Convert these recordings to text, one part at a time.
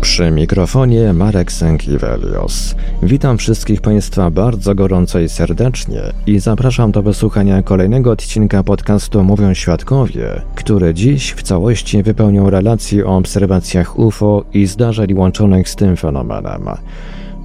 Przy mikrofonie Marek Sękiewelios. Witam wszystkich Państwa bardzo gorąco i serdecznie i zapraszam do wysłuchania kolejnego odcinka podcastu Mówią Świadkowie, który dziś w całości wypełnią relacje o obserwacjach UFO i zdarzeń łączonych z tym fenomenem.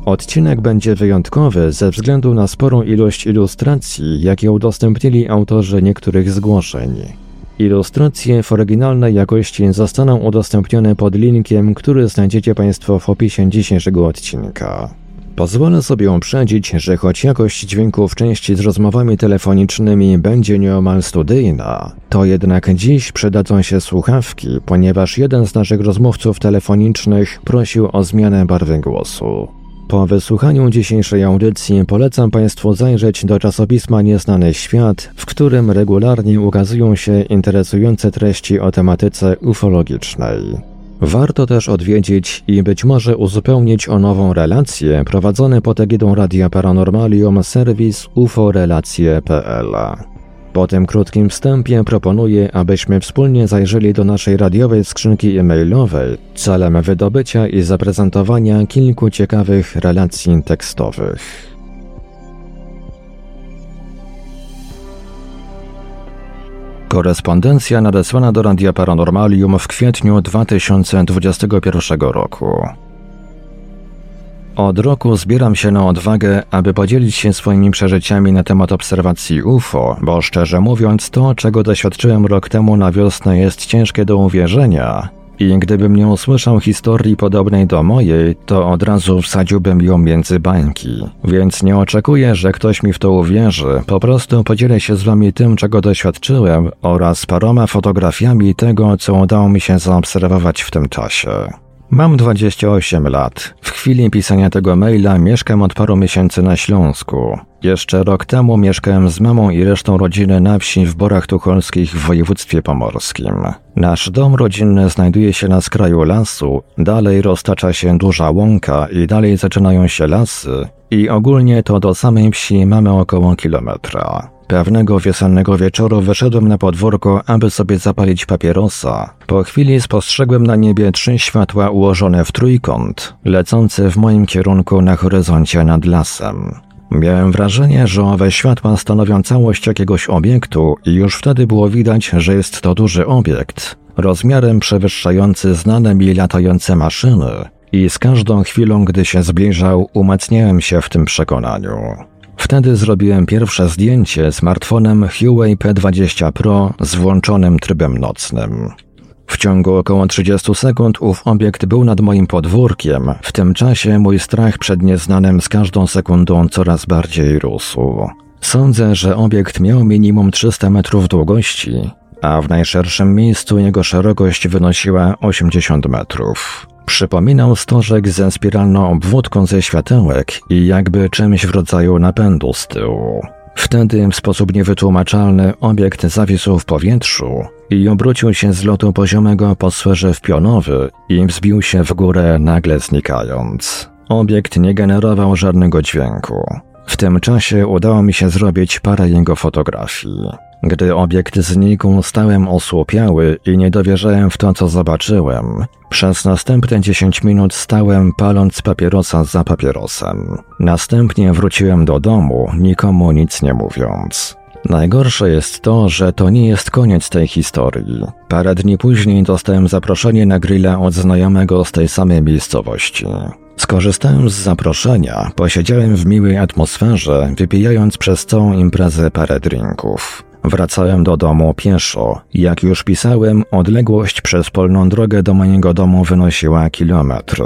Odcinek będzie wyjątkowy ze względu na sporą ilość ilustracji, jakie udostępnili autorzy niektórych zgłoszeń. Ilustracje w oryginalnej jakości zostaną udostępnione pod linkiem, który znajdziecie Państwo w opisie dzisiejszego odcinka. Pozwolę sobie uprzedzić, że choć jakość dźwięku w części z rozmowami telefonicznymi będzie nieomal studyjna, to jednak dziś przydadzą się słuchawki, ponieważ jeden z naszych rozmówców telefonicznych prosił o zmianę barwy głosu. Po wysłuchaniu dzisiejszej audycji polecam Państwu zajrzeć do czasopisma Nieznany Świat, w którym regularnie ukazują się interesujące treści o tematyce ufologicznej. Warto też odwiedzić i być może uzupełnić o nową relację prowadzony pod egidą Radia Paranormalium serwis uforelacje.pl. Po tym krótkim wstępie proponuję, abyśmy wspólnie zajrzeli do naszej radiowej skrzynki e-mailowej celem wydobycia i zaprezentowania kilku ciekawych relacji tekstowych. Korespondencja nadesłana do Radia Paranormalium w kwietniu 2021 roku. Od roku zbieram się na odwagę, aby podzielić się swoimi przeżyciami na temat obserwacji UFO, bo szczerze mówiąc, to, czego doświadczyłem rok temu na wiosnę, jest ciężkie do uwierzenia. I gdybym nie usłyszał historii podobnej do mojej, to od razu wsadziłbym ją między bańki. Więc nie oczekuję, że ktoś mi w to uwierzy, po prostu podzielę się z wami tym, czego doświadczyłem oraz paroma fotografiami tego, co udało mi się zaobserwować w tym czasie. Mam 28 lat. W chwili pisania tego maila mieszkam od paru miesięcy na Śląsku. Jeszcze rok temu mieszkałem z mamą i resztą rodziny na wsi w Borach Tucholskich w województwie pomorskim. Nasz dom rodzinny znajduje się na skraju lasu, dalej roztacza się duża łąka i dalej zaczynają się lasy i ogólnie to do samej wsi mamy około kilometra. Pewnego wiosennego wieczoru wyszedłem na podwórko, aby sobie zapalić papierosa. Po chwili spostrzegłem na niebie trzy światła ułożone w trójkąt, lecące w moim kierunku na horyzoncie nad lasem. Miałem wrażenie, że owe światła stanowią całość jakiegoś obiektu i już wtedy było widać, że jest to duży obiekt, rozmiarem przewyższający znane mi latające maszyny i z każdą chwilą, gdy się zbliżał, umacniałem się w tym przekonaniu. Wtedy zrobiłem pierwsze zdjęcie smartfonem Huawei P20 Pro z włączonym trybem nocnym. W ciągu około 30 sekund ów obiekt był nad moim podwórkiem. W tym czasie mój strach przed nieznanym z każdą sekundą coraz bardziej rósł. Sądzę, że obiekt miał minimum 300 metrów długości, a w najszerszym miejscu jego szerokość wynosiła 80 metrów. Przypominał stożek ze spiralną obwódką ze światełek i jakby czymś w rodzaju napędu z tyłu. Wtedy w sposób niewytłumaczalny obiekt zawisł w powietrzu i obrócił się z lotu poziomego po sferze w pionowy i wzbił się w górę nagle znikając. Obiekt nie generował żadnego dźwięku. W tym czasie udało mi się zrobić parę jego fotografii. Gdy obiekt znikł, stałem osłupiały i nie dowierzałem w to, co zobaczyłem. Przez następne 10 minut stałem paląc papierosa za papierosem. Następnie wróciłem do domu, nikomu nic nie mówiąc. Najgorsze jest to, że to nie jest koniec tej historii. Parę dni później dostałem zaproszenie na grilla od znajomego z tej samej miejscowości. Skorzystałem z zaproszenia, posiedziałem w miłej atmosferze, wypijając przez całą imprezę parę drinków. Wracałem do domu pieszo. Jak już pisałem, odległość przez polną drogę do mojego domu wynosiła kilometr.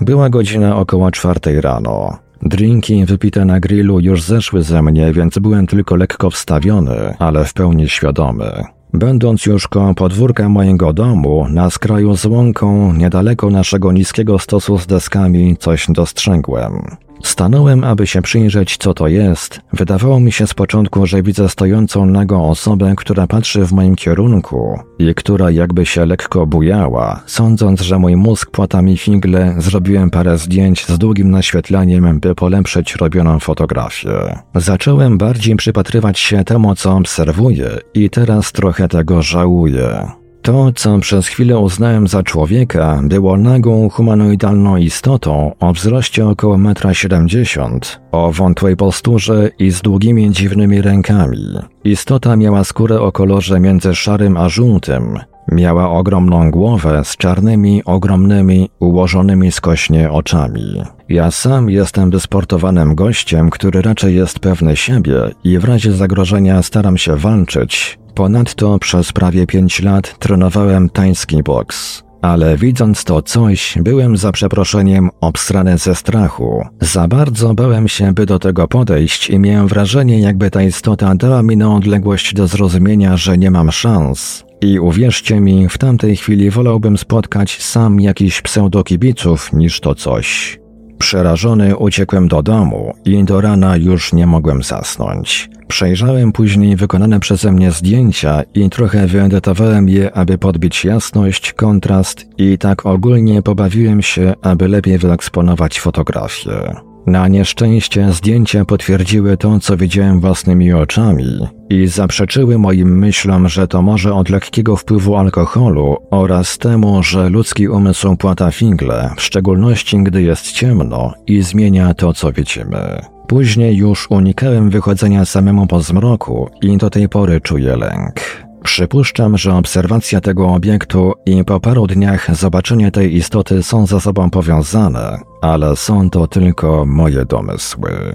Była godzina około czwartej rano. Drinki wypite na grillu już zeszły ze mnie, więc byłem tylko lekko wstawiony, ale w pełni świadomy. Będąc już koło podwórka mojego domu, na skraju z łąką, niedaleko naszego niskiego stosu z deskami, coś dostrzegłem. Stanąłem, aby się przyjrzeć, co to jest. Wydawało mi się z początku, że widzę stojącą nagą osobę, która patrzy w moim kierunku i która jakby się lekko bujała. Sądząc, że mój mózg płata mi figle, zrobiłem parę zdjęć z długim naświetlaniem, by polepszyć robioną fotografię. Zacząłem bardziej przypatrywać się temu, co obserwuję i teraz trochę tego żałuję. To, co przez chwilę uznałem za człowieka, było nagą, humanoidalną istotą o wzroście około 1,70 m, o wątłej posturze i z długimi, dziwnymi rękami. Istota miała skórę o kolorze między szarym a żółtym. Miała ogromną głowę z czarnymi, ogromnymi, ułożonymi skośnie oczami. Ja sam jestem wysportowanym gościem, który raczej jest pewny siebie i w razie zagrożenia staram się walczyć, Ponadto przez prawie pięć lat trenowałem tański boks. Ale widząc to coś, byłem za przeproszeniem obstrany ze strachu. Za bardzo bałem się, by do tego podejść i miałem wrażenie, jakby ta istota dała mi na odległość do zrozumienia, że nie mam szans. I uwierzcie mi, w tamtej chwili wolałbym spotkać sam jakiś pseudokibiców niż to coś. Przerażony uciekłem do domu i do rana już nie mogłem zasnąć. Przejrzałem później wykonane przeze mnie zdjęcia i trochę wyedytowałem je, aby podbić jasność, kontrast i tak ogólnie pobawiłem się, aby lepiej wyeksponować fotografię. Na nieszczęście zdjęcia potwierdziły to, co widziałem własnymi oczami i zaprzeczyły moim myślom, że to może od lekkiego wpływu alkoholu oraz temu, że ludzki umysł płata figle, w szczególności gdy jest ciemno i zmienia to, co widzimy. Później już unikałem wychodzenia samemu po zmroku i do tej pory czuję lęk. Przypuszczam, że obserwacja tego obiektu i po paru dniach zobaczenie tej istoty są ze sobą powiązane, ale są to tylko moje domysły.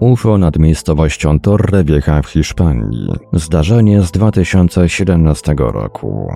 UFO nad miejscowością Torre Vieja w Hiszpanii. Zdarzenie z 2017 roku.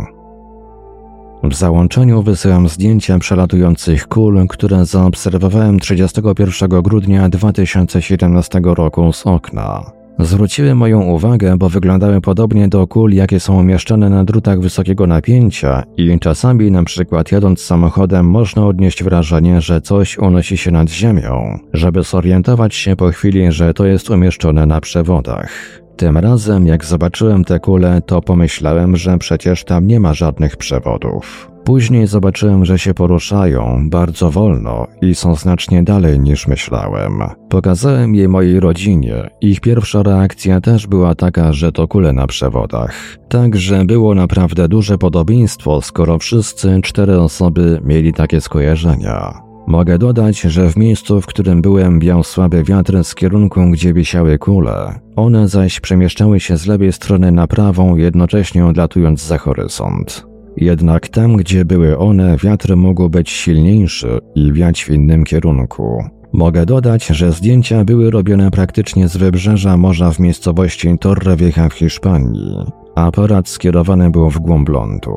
W załączeniu wysyłam zdjęcia przelatujących kul, które zaobserwowałem 31 grudnia 2017 roku z okna. Zwróciły moją uwagę, bo wyglądały podobnie do kul, jakie są umieszczone na drutach wysokiego napięcia i czasami na przykład jadąc samochodem można odnieść wrażenie, że coś unosi się nad ziemią, żeby zorientować się po chwili, że to jest umieszczone na przewodach. Tym razem, jak zobaczyłem te kule, to pomyślałem, że przecież tam nie ma żadnych przewodów. Później zobaczyłem, że się poruszają bardzo wolno i są znacznie dalej niż myślałem. Pokazałem je mojej rodzinie. Ich pierwsza reakcja też była taka, że to kule na przewodach. Także było naprawdę duże podobieństwo, skoro wszyscy cztery osoby mieli takie skojarzenia. Mogę dodać, że w miejscu, w którym byłem, wiał słaby wiatr z kierunku, gdzie wisiały kule. One zaś przemieszczały się z lewej strony na prawą, jednocześnie odlatując za horyzont. Jednak tam, gdzie były one, wiatr mógł być silniejszy i wiać w innym kierunku. Mogę dodać, że zdjęcia były robione praktycznie z wybrzeża morza w miejscowości Torrevieja w Hiszpanii. Aparat skierowany był w głąb lądu.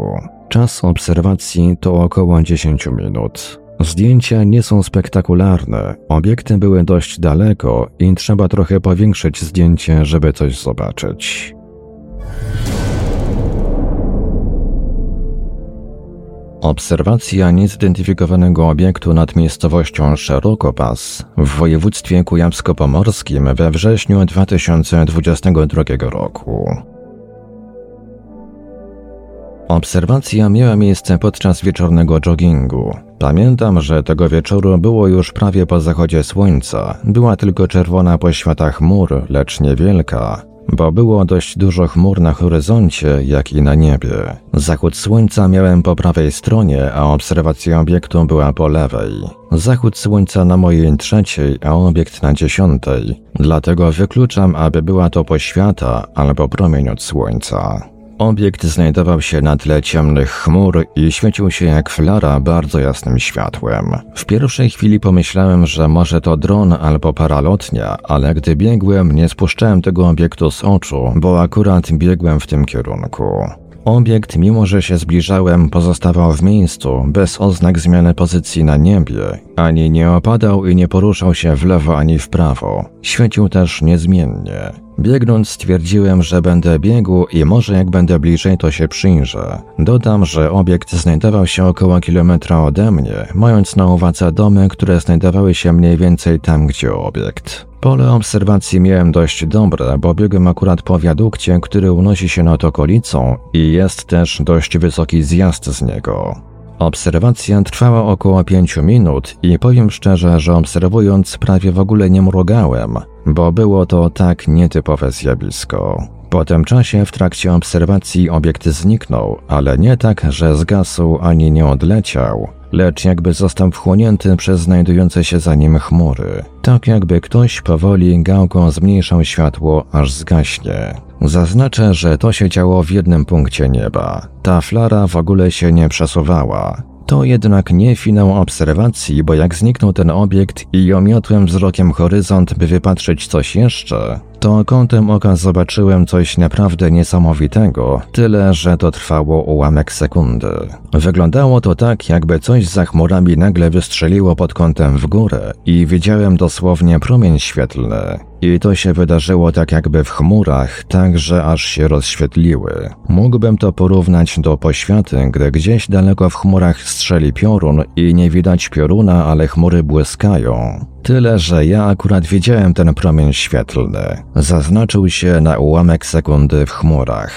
Czas obserwacji to około 10 minut. Zdjęcia nie są spektakularne, obiekty były dość daleko i trzeba trochę powiększyć zdjęcie, żeby coś zobaczyć. Obserwacja niezidentyfikowanego obiektu nad miejscowością Szerokopas w województwie kujawsko-pomorskim we wrześniu 2022 roku. Obserwacja miała miejsce podczas wieczornego joggingu. Pamiętam, że tego wieczoru było już prawie po zachodzie słońca. Była tylko czerwona poświata chmur, lecz niewielka, bo było dość dużo chmur na horyzoncie, jak i na niebie. Zachód słońca miałem po prawej stronie, a obserwacja obiektu była po lewej. Zachód słońca na mojej trzeciej, a obiekt na dziesiątej. Dlatego wykluczam, aby była to poświata albo promień od słońca. Obiekt znajdował się na tle ciemnych chmur i świecił się jak flara bardzo jasnym światłem. W pierwszej chwili pomyślałem, że może to dron albo paralotnia, ale gdy biegłem, nie spuszczałem tego obiektu z oczu, bo akurat biegłem w tym kierunku. Obiekt, mimo że się zbliżałem, pozostawał w miejscu, bez oznak zmiany pozycji na niebie. Ani nie opadał i nie poruszał się w lewo ani w prawo. Świecił też niezmiennie. Biegnąc stwierdziłem, że będę biegł i może jak będę bliżej to się przyjrzę. Dodam, że obiekt znajdował się około kilometra ode mnie, mając na uwadze domy, które znajdowały się mniej więcej tam, gdzie obiekt. Pole obserwacji miałem dość dobre, bo biegłem akurat po wiadukcie, który unosi się nad okolicą i jest też dość wysoki zjazd z niego. Obserwacja trwała około pięciu minut i powiem szczerze, że obserwując prawie w ogóle nie mrugałem, bo było to tak nietypowe zjawisko. Po tym czasie w trakcie obserwacji obiekt zniknął, ale nie tak, że zgasł ani nie odleciał, lecz jakby został wchłonięty przez znajdujące się za nim chmury. Tak jakby ktoś powoli gałką zmniejszał światło, aż zgaśnie. Zaznaczę, że to się działo w jednym punkcie nieba. Ta flara w ogóle się nie przesuwała. To jednak nie finał obserwacji, bo jak zniknął ten obiekt i omiotłem wzrokiem horyzont, by wypatrzeć coś jeszcze, to kątem oka zobaczyłem coś naprawdę niesamowitego, tyle że to trwało ułamek sekundy. Wyglądało to tak, jakby coś za chmurami nagle wystrzeliło pod kątem w górę i widziałem dosłownie promień świetlny. I to się wydarzyło tak jakby w chmurach, tak że aż się rozświetliły. Mógłbym to porównać do poświaty, gdy gdzieś daleko w chmurach strzeli piorun i nie widać pioruna, ale chmury błyskają. Tyle, że ja akurat widziałem ten promień świetlny. Zaznaczył się na ułamek sekundy w chmurach.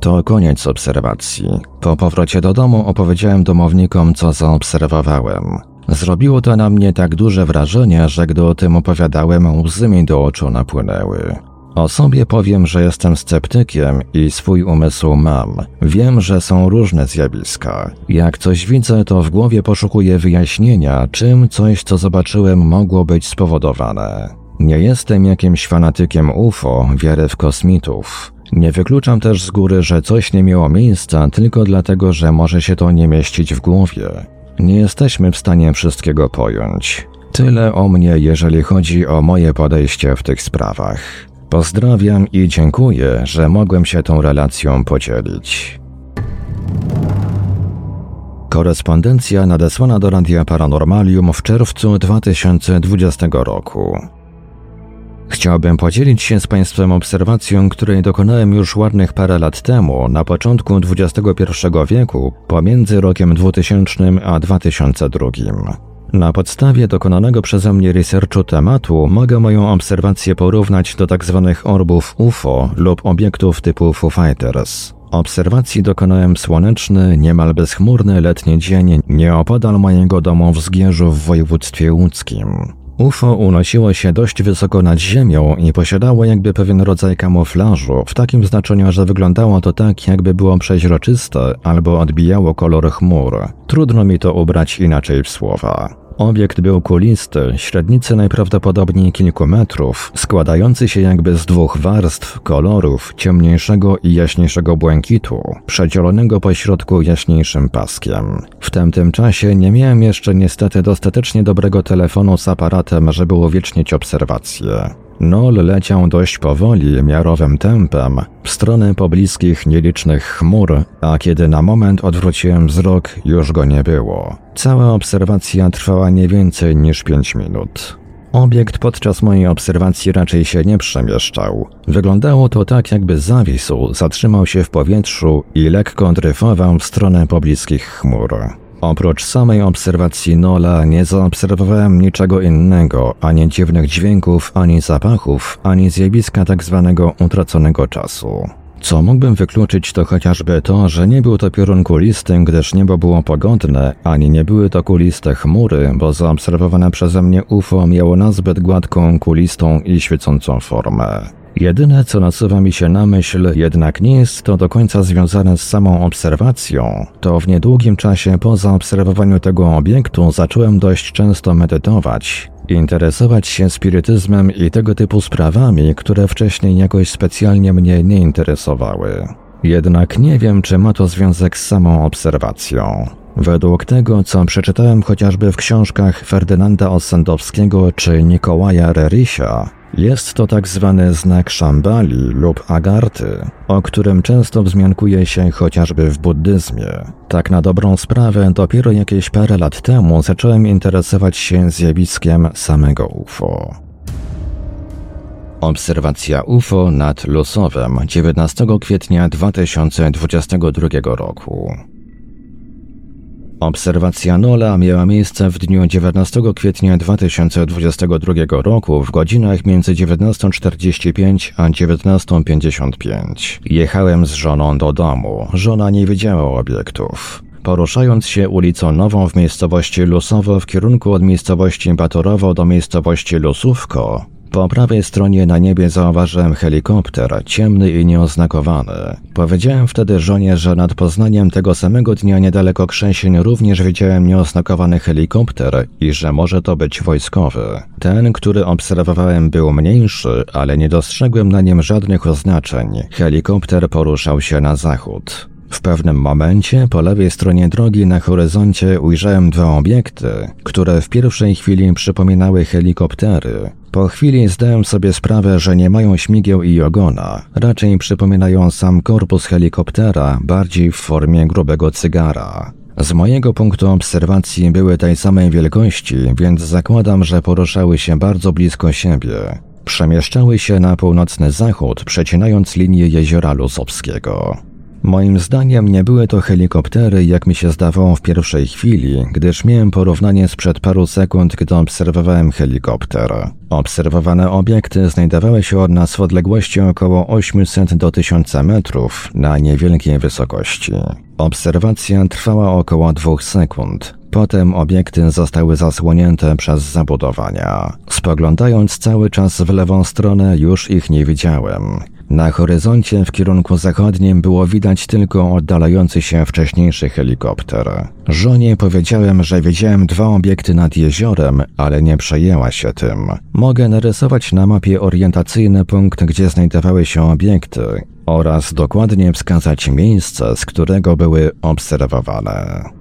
To koniec obserwacji. Po powrocie do domu opowiedziałem domownikom, co zaobserwowałem. Zrobiło to na mnie tak duże wrażenie, że gdy o tym opowiadałem, łzy mi do oczu napłynęły. O sobie powiem, że jestem sceptykiem i swój umysł mam. Wiem, że są różne zjawiska. Jak coś widzę, to w głowie poszukuję wyjaśnienia, czym coś, co zobaczyłem, mogło być spowodowane. Nie jestem jakimś fanatykiem UFO, wiary w kosmitów. Nie wykluczam też z góry, że coś nie miało miejsca tylko dlatego, że może się to nie mieścić w głowie. Nie jesteśmy w stanie wszystkiego pojąć. Tyle o mnie, jeżeli chodzi o moje podejście w tych sprawach. Pozdrawiam i dziękuję, że mogłem się tą relacją podzielić. Korespondencja nadesłana do Radia Paranormalium w czerwcu 2020 roku. Chciałbym podzielić się z Państwem obserwacją, której dokonałem już ładnych parę lat temu, na początku XXI wieku, pomiędzy rokiem 2000 a 2002. Na podstawie dokonanego przeze mnie researchu tematu mogę moją obserwację porównać do tzw. Tak orbów UFO lub obiektów typu Foo Fighters. Obserwacji dokonałem słoneczny, niemal bezchmurny letni dzień nieopodal mojego domu w Zgierzu w województwie łódzkim. UFO unosiło się dość wysoko nad ziemią i posiadało jakby pewien rodzaj kamuflażu, w takim znaczeniu, że wyglądało to tak, jakby było przeźroczyste albo odbijało kolor chmur. Trudno mi to ubrać inaczej w słowa. Obiekt był kulisty, średnicy najprawdopodobniej kilku metrów, składający się jakby z dwóch warstw kolorów ciemniejszego i jaśniejszego błękitu, przedzielonego po środku jaśniejszym paskiem. W tamtym czasie nie miałem jeszcze niestety dostatecznie dobrego telefonu z aparatem, żeby uwiecznić obserwacje. Nol leciał dość powoli, miarowym tempem, w stronę pobliskich nielicznych chmur, a kiedy na moment odwróciłem wzrok, już go nie było. Cała obserwacja trwała nie więcej niż 5 minut. Obiekt podczas mojej obserwacji raczej się nie przemieszczał. Wyglądało to tak, jakby zawisł, zatrzymał się w powietrzu i lekko dryfował w stronę pobliskich chmur. Oprócz samej obserwacji Nola nie zaobserwowałem niczego innego, ani dziwnych dźwięków, ani zapachów, ani zjawiska tak zwanego utraconego czasu. Co mógłbym wykluczyć to chociażby to, że nie był to piorun kulisty, gdyż niebo było pogodne, ani nie były to kuliste chmury, bo zaobserwowane przeze mnie UFO miało nazbyt gładką, kulistą i świecącą formę. Jedyne, co nasuwa mi się na myśl, jednak nie jest to do końca związane z samą obserwacją, to w niedługim czasie po zaobserwowaniu tego obiektu zacząłem dość często medytować, interesować się spirytyzmem i tego typu sprawami, które wcześniej jakoś specjalnie mnie nie interesowały. Jednak nie wiem, czy ma to związek z samą obserwacją. Według tego, co przeczytałem chociażby w książkach Ferdynanda Ossendowskiego czy Nikołaja Rerisia, jest to tak zwany znak Szambali lub Agarty, o którym często wzmiankuje się chociażby w buddyzmie. Tak na dobrą sprawę, dopiero jakieś parę lat temu zacząłem interesować się zjawiskiem samego UFO. Obserwacja UFO nad Losowem 19 kwietnia 2022 roku. Obserwacja Nola miała miejsce w dniu 19 kwietnia 2022 roku w godzinach między 19.45 a 19.55. Jechałem z żoną do domu. Żona nie widziała obiektów. Poruszając się ulicą Nową w miejscowości Lusowo w kierunku od miejscowości Batorowo do miejscowości Lusówko, po prawej stronie na niebie zauważyłem helikopter, ciemny i nieoznakowany. Powiedziałem wtedy żonie, że nad Poznaniem tego samego dnia niedaleko Krzęsień również widziałem nieoznakowany helikopter i że może to być wojskowy. Ten, który obserwowałem był mniejszy, ale nie dostrzegłem na nim żadnych oznaczeń. Helikopter poruszał się na zachód. W pewnym momencie po lewej stronie drogi na horyzoncie ujrzałem dwa obiekty, które w pierwszej chwili przypominały helikoptery. Po chwili zdałem sobie sprawę, że nie mają śmigieł i ogona, raczej przypominają sam korpus helikoptera, bardziej w formie grubego cygara. Z mojego punktu obserwacji były tej samej wielkości, więc zakładam, że poruszały się bardzo blisko siebie. Przemieszczały się na północny zachód, przecinając linię jeziora Lusowskiego. Moim zdaniem nie były to helikoptery, jak mi się zdawało w pierwszej chwili, gdyż miałem porównanie sprzed paru sekund, gdy obserwowałem helikopter. Obserwowane obiekty znajdowały się od nas w odległości około 800 do 1000 metrów na niewielkiej wysokości. Obserwacja trwała około dwóch sekund. Potem obiekty zostały zasłonięte przez zabudowania. Spoglądając cały czas w lewą stronę, już ich nie widziałem. Na horyzoncie w kierunku zachodnim było widać tylko oddalający się wcześniejszy helikopter. Żonie powiedziałem, że widziałem dwa obiekty nad jeziorem, ale nie przejęła się tym. Mogę narysować na mapie orientacyjny punkt, gdzie znajdowały się obiekty oraz dokładnie wskazać miejsce, z którego były obserwowane.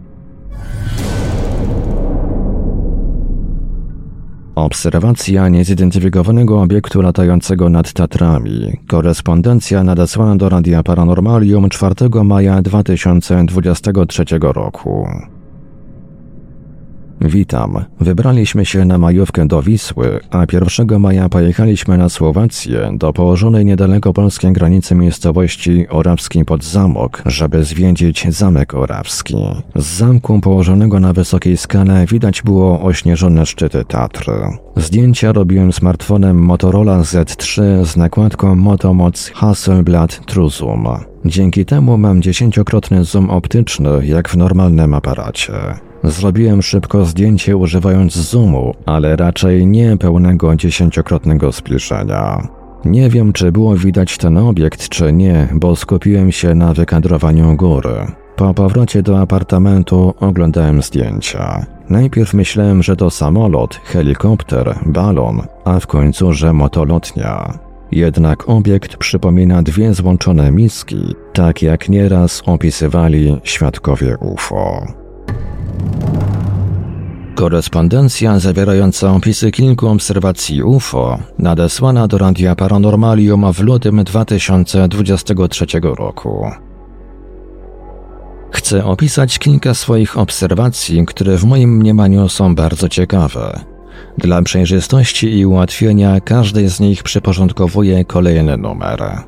Obserwacja niezidentyfikowanego obiektu latającego nad Tatrami. Korespondencja nadesłana do Radia Paranormalium 4 maja 2023 roku. Witam. Wybraliśmy się na majówkę do Wisły, a 1 maja pojechaliśmy na Słowację, do położonej niedaleko polskiej granicy miejscowości Orawski pod Zamok, żeby zwiedzić Zamek Orawski. Z zamku położonego na wysokiej skale widać było ośnieżone szczyty Tatr. Zdjęcia robiłem smartfonem Motorola Z3 z nakładką Motomoc Hasselblad Truzum. Dzięki temu mam dziesięciokrotny zoom optyczny, jak w normalnym aparacie. Zrobiłem szybko zdjęcie używając zoomu, ale raczej nie pełnego dziesięciokrotnego zbliżenia. Nie wiem, czy było widać ten obiekt, czy nie, bo skupiłem się na wykadrowaniu góry. Po powrocie do apartamentu oglądałem zdjęcia. Najpierw myślałem, że to samolot, helikopter, balon, a w końcu, że motolotnia. Jednak obiekt przypomina dwie złączone miski, tak jak nieraz opisywali świadkowie UFO. Korespondencja zawierająca opisy kilku obserwacji UFO nadesłana do Radia Paranormalium w lutym 2023 roku. Chcę opisać kilka swoich obserwacji, które w moim mniemaniu są bardzo ciekawe. Dla przejrzystości i ułatwienia każdej z nich przyporządkowuję kolejny numer.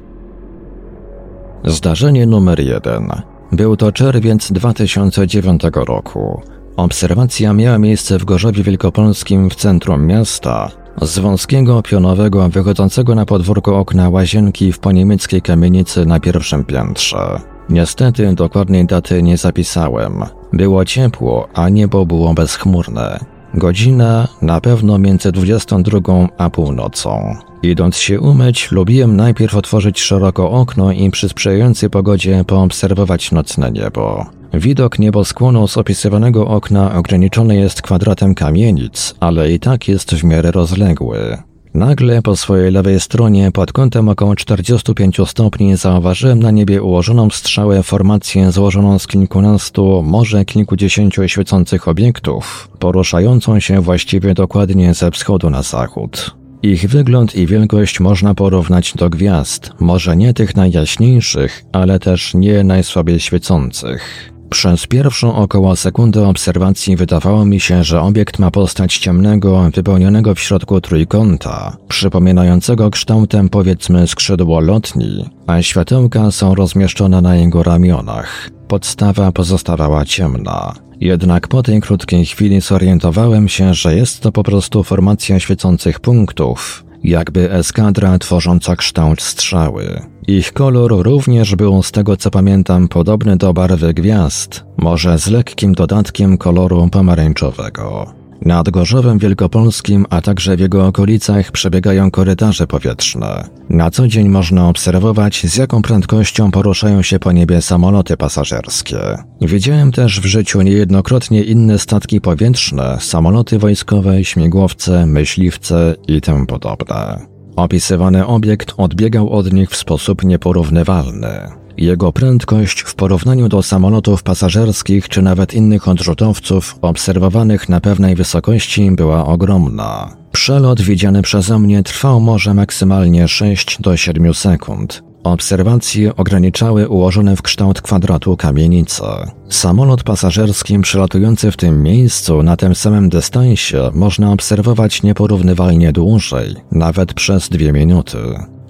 Zdarzenie numer jeden. Był to czerwiec 2009 roku. Obserwacja miała miejsce w Gorzowie Wielkopolskim w centrum miasta, Z wąskiego, pionowego, wychodzącego na podwórko okna łazienki w poniemieckiej kamienicy na pierwszym piętrze. Niestety dokładnej daty nie zapisałem. Było ciepło, a niebo było bezchmurne. Godzina na pewno między 22 a północą. Idąc się umyć, lubiłem najpierw otworzyć szeroko okno i przy sprzyjającej pogodzie poobserwować nocne niebo. Widok nieboskłonu z opisywanego okna ograniczony jest kwadratem kamienic, ale i tak jest w miarę rozległy. Nagle po swojej lewej stronie, pod kątem około 45 stopni, zauważyłem na niebie ułożoną w strzałę formację złożoną z kilkunastu, może kilkudziesięciu świecących obiektów, poruszającą się właściwie dokładnie ze wschodu na zachód. Ich wygląd i wielkość można porównać do gwiazd, może nie tych najjaśniejszych, ale też nie najsłabiej świecących. Przez pierwszą około sekundę obserwacji wydawało mi się, że obiekt ma postać ciemnego, wypełnionego w środku trójkąta, przypominającego kształtem powiedzmy skrzydło lotni, a światełka są rozmieszczone na jego ramionach. Podstawa pozostawała ciemna. Jednak po tej krótkiej chwili zorientowałem się, że jest to po prostu formacja świecących punktów, jakby eskadra tworząca kształt strzały. Ich kolor również był, z tego co pamiętam, podobny do barwy gwiazd, może z lekkim dodatkiem koloru pomarańczowego. Nad Gorzowem Wielkopolskim, a także w jego okolicach przebiegają korytarze powietrzne. Na co dzień można obserwować, z jaką prędkością poruszają się po niebie samoloty pasażerskie. Widziałem też w życiu niejednokrotnie inne statki powietrzne, samoloty wojskowe, śmigłowce, myśliwce i tym podobne. Opisywany obiekt odbiegał od nich w sposób nieporównywalny. Jego prędkość w porównaniu do samolotów pasażerskich czy nawet innych odrzutowców obserwowanych na pewnej wysokości była ogromna. Przelot widziany przeze mnie trwał może maksymalnie 6 do 7 sekund. Obserwacje ograniczały ułożone w kształt kwadratu kamienice. Samolot pasażerski przelatujący w tym miejscu na tym samym dystansie można obserwować nieporównywalnie dłużej, nawet przez dwie minuty.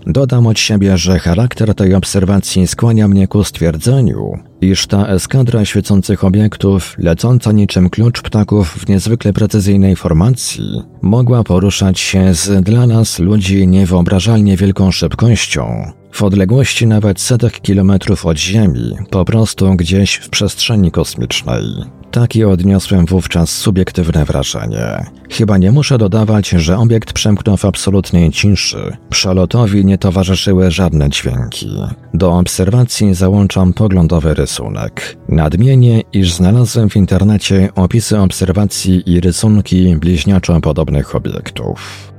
Dodam od siebie, że charakter tej obserwacji skłania mnie ku stwierdzeniu, iż ta eskadra świecących obiektów, lecąca niczym klucz ptaków w niezwykle precyzyjnej formacji, mogła poruszać się z dla nas ludzi niewyobrażalnie wielką szybkością, w odległości nawet setek kilometrów od Ziemi, po prostu gdzieś w przestrzeni kosmicznej. Takie odniosłem wówczas subiektywne wrażenie. Chyba nie muszę dodawać, że obiekt przemknął w absolutnej ciszy. Przelotowi nie towarzyszyły żadne dźwięki. Do obserwacji załączam poglądowy rysunek. Nadmienię, iż znalazłem w internecie opisy obserwacji i rysunki bliźniaczo podobnych obiektów.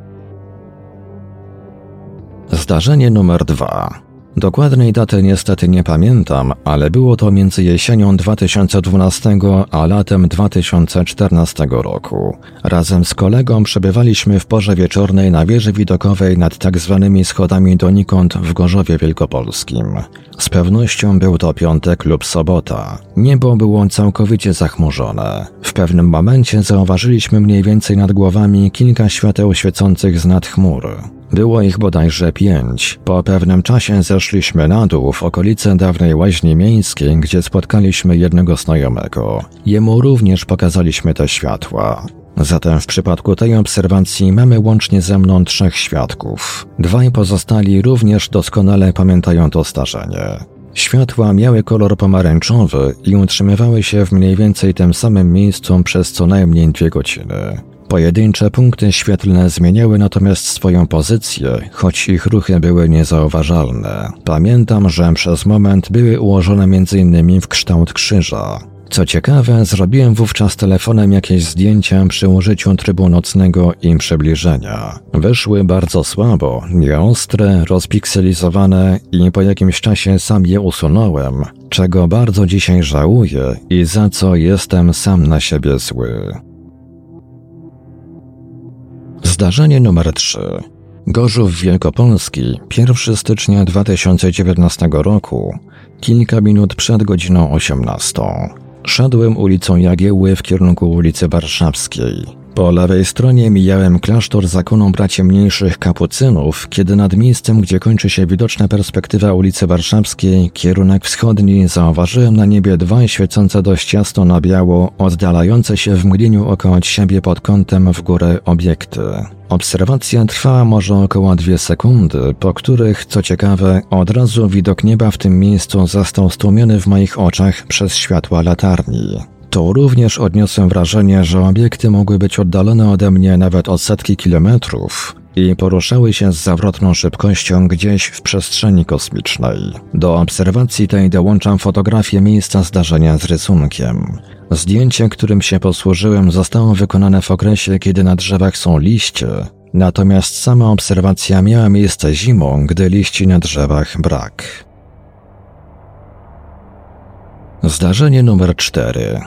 Zdarzenie numer dwa. Dokładnej daty niestety nie pamiętam, ale było to między jesienią 2012 a latem 2014 roku. Razem z kolegą przebywaliśmy w porze wieczornej na wieży widokowej nad tak zwanymi schodami donikąd w Gorzowie Wielkopolskim. Z pewnością był to piątek lub sobota. Niebo było całkowicie zachmurzone. W pewnym momencie zauważyliśmy mniej więcej nad głowami kilka świateł świecących z nad chmur. Było ich bodajże pięć. Po pewnym czasie zeszliśmy na dół w okolice dawnej łaźni miejskiej, gdzie spotkaliśmy jednego znajomego. Jemu również pokazaliśmy te światła. Zatem w przypadku tej obserwacji mamy łącznie ze mną trzech świadków. Dwaj pozostali również doskonale pamiętają to zdarzenie. Światła miały kolor pomarańczowy i utrzymywały się w mniej więcej tym samym miejscu przez co najmniej dwie godziny. Pojedyncze punkty świetlne zmieniały natomiast swoją pozycję, choć ich ruchy były niezauważalne. Pamiętam, że przez moment były ułożone m.in. w kształt krzyża. Co ciekawe, zrobiłem wówczas telefonem jakieś zdjęcia przy użyciu trybu nocnego i przybliżenia. Wyszły bardzo słabo, nieostre, rozpikselizowane i po jakimś czasie sam je usunąłem, czego bardzo dzisiaj żałuję i za co jestem sam na siebie zły. Zdarzenie numer 3. Gorzów Wielkopolski, 1 stycznia 2019 roku, kilka minut przed godziną 18. Szedłem ulicą Jagieły w kierunku ulicy Warszawskiej. Po lewej stronie mijałem klasztor zakonu braci mniejszych kapucynów, kiedy nad miejscem, gdzie kończy się widoczna perspektywa ulicy Warszawskiej, kierunek wschodni, zauważyłem na niebie dwa świecące dość jasno na biało, oddalające się w mgnieniu oko od siebie pod kątem w górę obiekty. Obserwacja trwała może około dwie sekundy, po których, co ciekawe, od razu widok nieba w tym miejscu został stłumiony w moich oczach przez światła latarni. To również odniosłem wrażenie, że obiekty mogły być oddalone ode mnie nawet o setki kilometrów i poruszały się z zawrotną szybkością gdzieś w przestrzeni kosmicznej. Do obserwacji tej dołączam fotografię miejsca zdarzenia z rysunkiem. Zdjęcie, którym się posłużyłem, zostało wykonane w okresie, kiedy na drzewach są liście, natomiast sama obserwacja miała miejsce zimą, gdy liści na drzewach brak. Zdarzenie numer 4.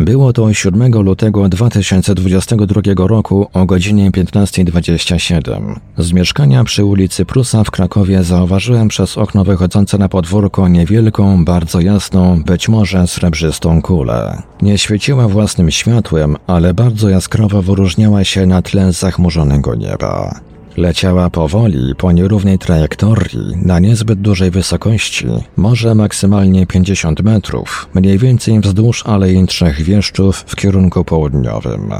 Było to 7 lutego 2022 roku o godzinie 15.27. Z mieszkania przy ulicy Prusa w Krakowie zauważyłem przez okno wychodzące na podwórko niewielką, bardzo jasną, być może srebrzystą kulę. Nie świeciła własnym światłem, ale bardzo jaskrawo wyróżniała się na tle zachmurzonego nieba. Leciała powoli, po nierównej trajektorii, na niezbyt dużej wysokości, może maksymalnie 50 metrów, mniej więcej wzdłuż Alei Trzech Wieszczów w kierunku południowym.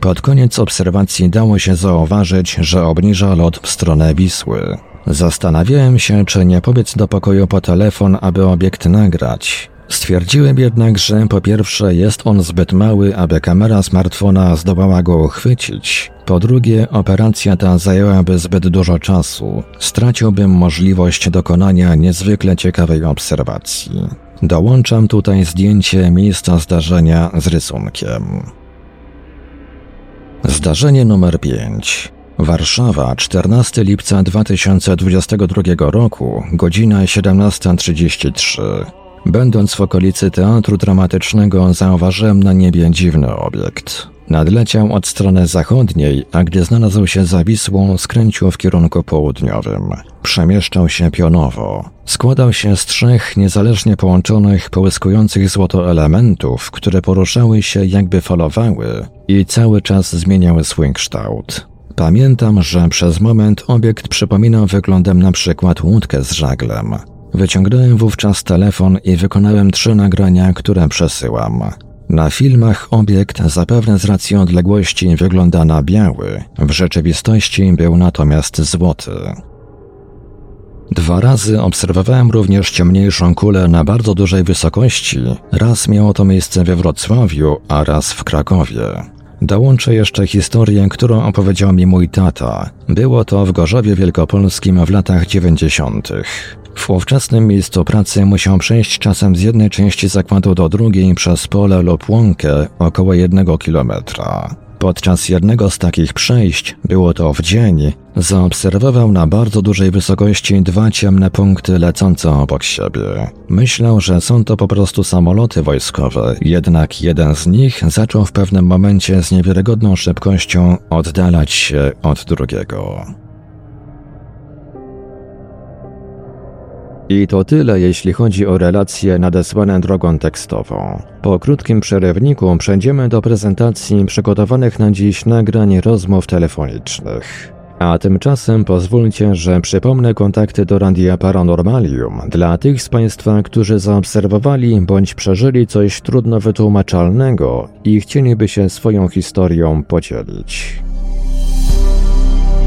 Pod koniec obserwacji dało się zauważyć, że obniża lot w stronę Wisły. Zastanawiałem się, czy nie pobiec do pokoju po telefon, aby obiekt nagrać. Stwierdziłem jednak, że po pierwsze jest on zbyt mały, aby kamera smartfona zdołała go uchwycić. Po drugie, operacja ta zajęłaby zbyt dużo czasu. Straciłbym możliwość dokonania niezwykle ciekawej obserwacji. Dołączam tutaj zdjęcie miejsca zdarzenia z rysunkiem. Zdarzenie numer 5. Warszawa, 14 lipca 2022 roku, godzina 17.33. Będąc w okolicy teatru dramatycznego, zauważyłem na niebie dziwny obiekt. Nadleciał od strony zachodniej, a gdy znalazł się za Wisłą, skręcił w kierunku południowym. Przemieszczał się pionowo. Składał się z trzech niezależnie połączonych, połyskujących złoto elementów, które poruszały się jakby falowały i cały czas zmieniały swój kształt. Pamiętam, że przez moment obiekt przypominał wyglądem na przykład łódkę z żaglem. Wyciągnąłem wówczas telefon i wykonałem trzy nagrania, które przesyłam. Na filmach obiekt, zapewne z racji odległości, wygląda na biały, w rzeczywistości był natomiast złoty. Dwa razy obserwowałem również ciemniejszą kulę na bardzo dużej wysokości. Raz miało to miejsce we Wrocławiu, a raz w Krakowie. Dołączę jeszcze historię, którą opowiedział mi mój tata. Było to w Gorzowie Wielkopolskim w latach dziewięćdziesiątych. W ówczesnym miejscu pracy musiał przejść czasem z jednej części zakładu do drugiej przez pole lub łąkę około jednego kilometra. Podczas jednego z takich przejść, było to w dzień, zaobserwował na bardzo dużej wysokości dwa ciemne punkty lecące obok siebie. Myślał, że są to po prostu samoloty wojskowe, jednak jeden z nich zaczął w pewnym momencie z niewiarygodną szybkością oddalać się od drugiego. I to tyle, jeśli chodzi o relacje nadesłane drogą tekstową. Po krótkim przerywniku przejdziemy do prezentacji przygotowanych na dziś nagrań rozmów telefonicznych. A tymczasem pozwólcie, że przypomnę kontakty do Radia Paranormalium dla tych z Państwa, którzy zaobserwowali bądź przeżyli coś trudno wytłumaczalnego i chcieliby się swoją historią podzielić.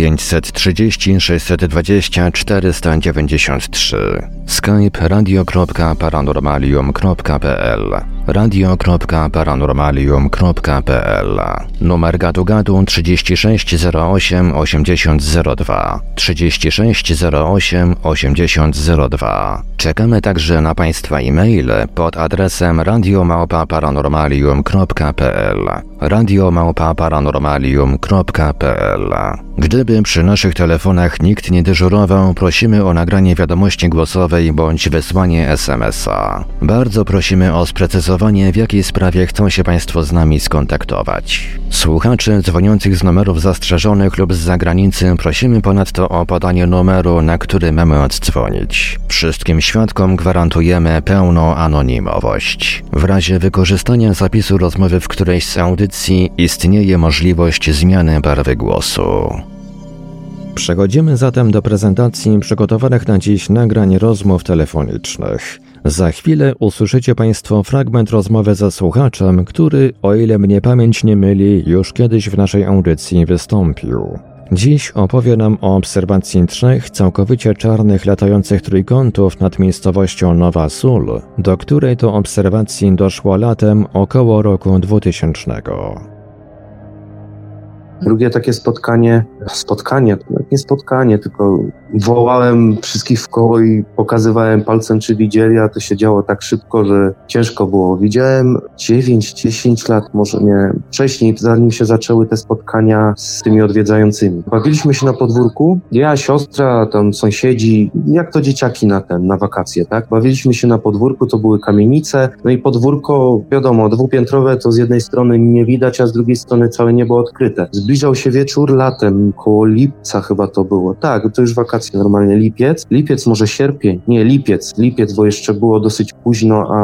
530 620 493, skype radio.paranormalium.pl radio.paranormalium.pl Numer gadu gadu 3608 8002 3608 8002 Czekamy także na Państwa e-maile pod adresem radiomałpa-paranormalium.pl radiomałpa-paranormalium.pl Gdyby przy naszych telefonach nikt nie dyżurował, prosimy o nagranie wiadomości głosowej bądź wysłanie SMS-a. Bardzo prosimy o sprecyzowanie, w jakiej sprawie chcą się Państwo z nami skontaktować. Słuchaczy dzwoniących z numerów zastrzeżonych lub z zagranicy prosimy ponadto o podanie numeru, na który mamy oddzwonić. Wszystkim świadkom gwarantujemy pełną anonimowość. W razie wykorzystania zapisu rozmowy w którejś z audycji istnieje możliwość zmiany barwy głosu. Przechodzimy zatem do prezentacji przygotowanych na dziś nagrań rozmów telefonicznych. Za chwilę usłyszycie Państwo fragment rozmowy ze słuchaczem, który, o ile mnie pamięć nie myli, już kiedyś w naszej audycji wystąpił. Dziś opowie nam o obserwacji trzech całkowicie czarnych latających trójkątów nad miejscowością Nowa Sól, do której to obserwacji doszło latem około roku 2000. Drugie takie spotkanie, spotkanie, nie spotkanie, tylko wołałem wszystkich w koło i pokazywałem palcem, czy widzieli, a to się działo tak szybko, że ciężko było. Widziałem 9-10 lat, może nie wcześniej, zanim się zaczęły te spotkania z tymi odwiedzającymi. Bawiliśmy się na podwórku, ja, siostra, tam sąsiedzi, jak to dzieciaki na ten, na wakacje, tak? Bawiliśmy się na podwórku, to były kamienice, no i podwórko, wiadomo, dwupiętrowe to z jednej strony nie widać, a z drugiej strony całe niebo odkryte. Zbliżał się wieczór latem, koło lipca chyba to było. Tak, to już wakacje normalnie, lipiec. Lipiec, może sierpień. Nie, lipiec, lipiec, bo jeszcze było dosyć późno, a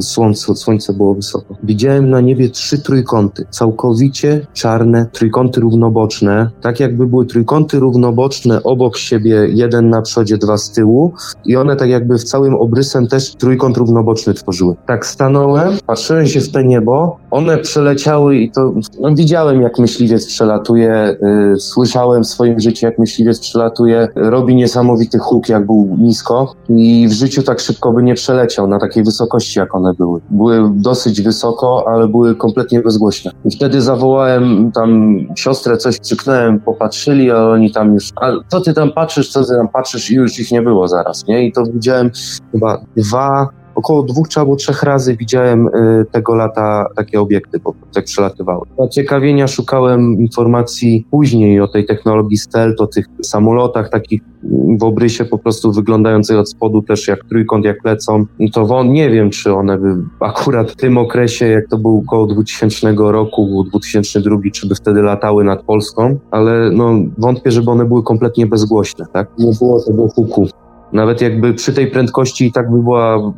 słońce, słońce było wysoko. Widziałem na niebie trzy trójkąty, całkowicie czarne, trójkąty równoboczne, tak jakby były trójkąty równoboczne obok siebie, jeden na przodzie, dwa z tyłu i one tak jakby w całym obrysem też trójkąt równoboczny tworzyły. Tak stanąłem, patrzyłem się w te niebo, one przeleciały i to, no widziałem jak myśliwiec przelatuje, y, słyszałem w swoim życiu jak myśliwiec przelatuje, robi niesamowity huk jak był nisko i w życiu tak szybko by nie przeleciał na takiej wysokości jak one były. Były dosyć wysoko, ale były kompletnie bezgłośne. I wtedy zawołałem tam siostrę, coś krzyknąłem, popatrzyli, a oni tam już, a co ty tam patrzysz, co ty tam patrzysz i już ich nie było zaraz, nie? I to widziałem chyba dwa około dwóch czy albo trzech razy widziałem y, tego lata takie obiekty, prostu jak przelatywały. Dla ciekawienia szukałem informacji później o tej technologii stealth, o tych samolotach takich w obrysie po prostu wyglądających od spodu też jak trójkąt, jak lecą. I to won, nie wiem, czy one by akurat w tym okresie, jak to był około 2000 roku, 2002, czy by wtedy latały nad Polską, ale no wątpię, żeby one były kompletnie bezgłośne, tak? Nie było tego huku. Nawet jakby przy tej prędkości i tak by była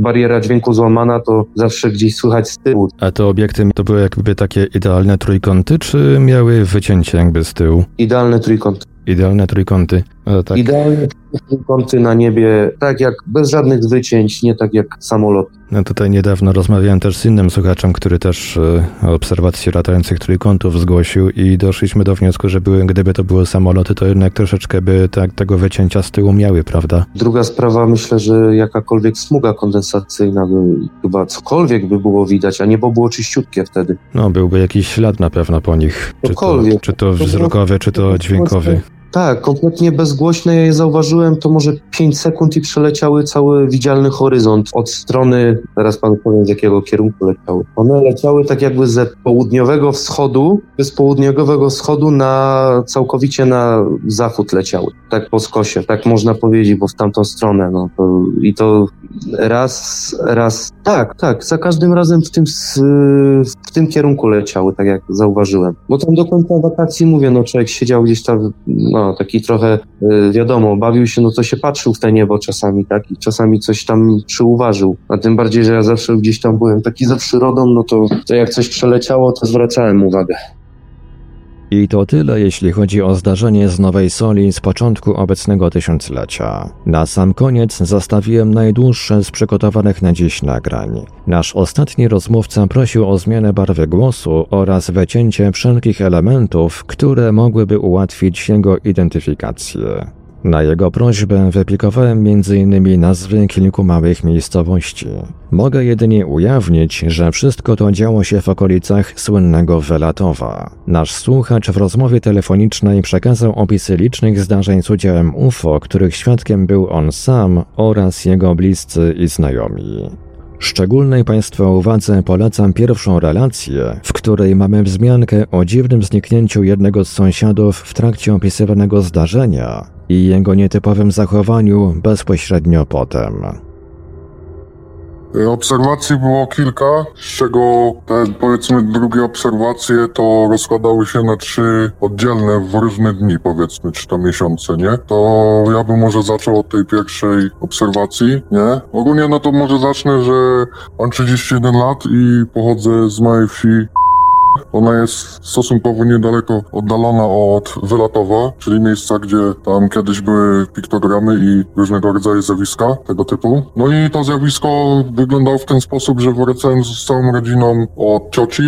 bariera dźwięku złamana, to zawsze gdzieś słychać z tyłu. A te obiekty to były jakby takie idealne trójkąty, czy miały wycięcie jakby z tyłu? Idealne trójkąty. Idealne trójkąty. No, tak. Idealne trójkąty na niebie, tak jak bez żadnych wycięć, nie tak jak samolot. No tutaj niedawno rozmawiałem też z innym słuchaczem, który też e, obserwacje latających trójkątów zgłosił i doszliśmy do wniosku, że były, gdyby to były samoloty, to jednak troszeczkę by tak, tego wycięcia z tyłu miały, prawda? Druga sprawa, myślę, że jakakolwiek smuga kondensacyjna by chyba cokolwiek by było widać, a niebo było czyściutkie wtedy. No, byłby jakiś ślad na pewno po nich. Czy to, Cokolwiek. czy to wzrokowy, czy to dźwiękowy. Tak, kompletnie bezgłośne. Ja je zauważyłem, to może 5 sekund i przeleciały cały widzialny horyzont od strony, teraz panu powiem z jakiego kierunku leciały. One leciały tak jakby ze południowego wschodu, z południowego wschodu na całkowicie na zachód leciały. Tak po skosie, tak można powiedzieć, bo w tamtą stronę. No to, I to raz, raz, tak, tak, za każdym razem w tym, w tym kierunku leciały, tak jak zauważyłem. Bo tam do końca wakacji, mówię, no człowiek siedział gdzieś tam, no taki trochę, y, wiadomo, bawił się, no to się patrzył w te niebo czasami, tak, i czasami coś tam przyuważył. A tym bardziej, że ja zawsze gdzieś tam byłem taki za przyrodą, no to, to jak coś przeleciało, to zwracałem uwagę. I to tyle, jeśli chodzi o zdarzenie z Nowej Soli z początku obecnego tysiąclecia. Na sam koniec zostawiłem najdłuższe z przygotowanych na dziś nagrań. Nasz ostatni rozmówca prosił o zmianę barwy głosu oraz wycięcie wszelkich elementów, które mogłyby ułatwić jego identyfikację. Na jego prośbę wyplikowałem m.in. nazwy kilku małych miejscowości. Mogę jedynie ujawnić, że wszystko to działo się w okolicach słynnego Welatowa. Nasz słuchacz w rozmowie telefonicznej przekazał opisy licznych zdarzeń z udziałem UFO, których świadkiem był on sam oraz jego bliscy i znajomi. Szczególnej Państwa uwadze polecam pierwszą relację, w której mamy wzmiankę o dziwnym zniknięciu jednego z sąsiadów w trakcie opisywanego zdarzenia i jego nietypowym zachowaniu bezpośrednio potem. Obserwacji było kilka, z czego te powiedzmy drugie obserwacje to rozkładały się na trzy oddzielne w różne dni powiedzmy, czy to miesiące, nie? To ja bym może zaczął od tej pierwszej obserwacji, nie? Ogólnie no to może zacznę, że mam 31 lat i pochodzę z małej wsi ona jest stosunkowo niedaleko oddalona od Wylatowa, czyli miejsca, gdzie tam kiedyś były piktogramy i różnego rodzaju zjawiska tego typu. No i to zjawisko wyglądało w ten sposób, że wracałem z całą rodziną od cioci,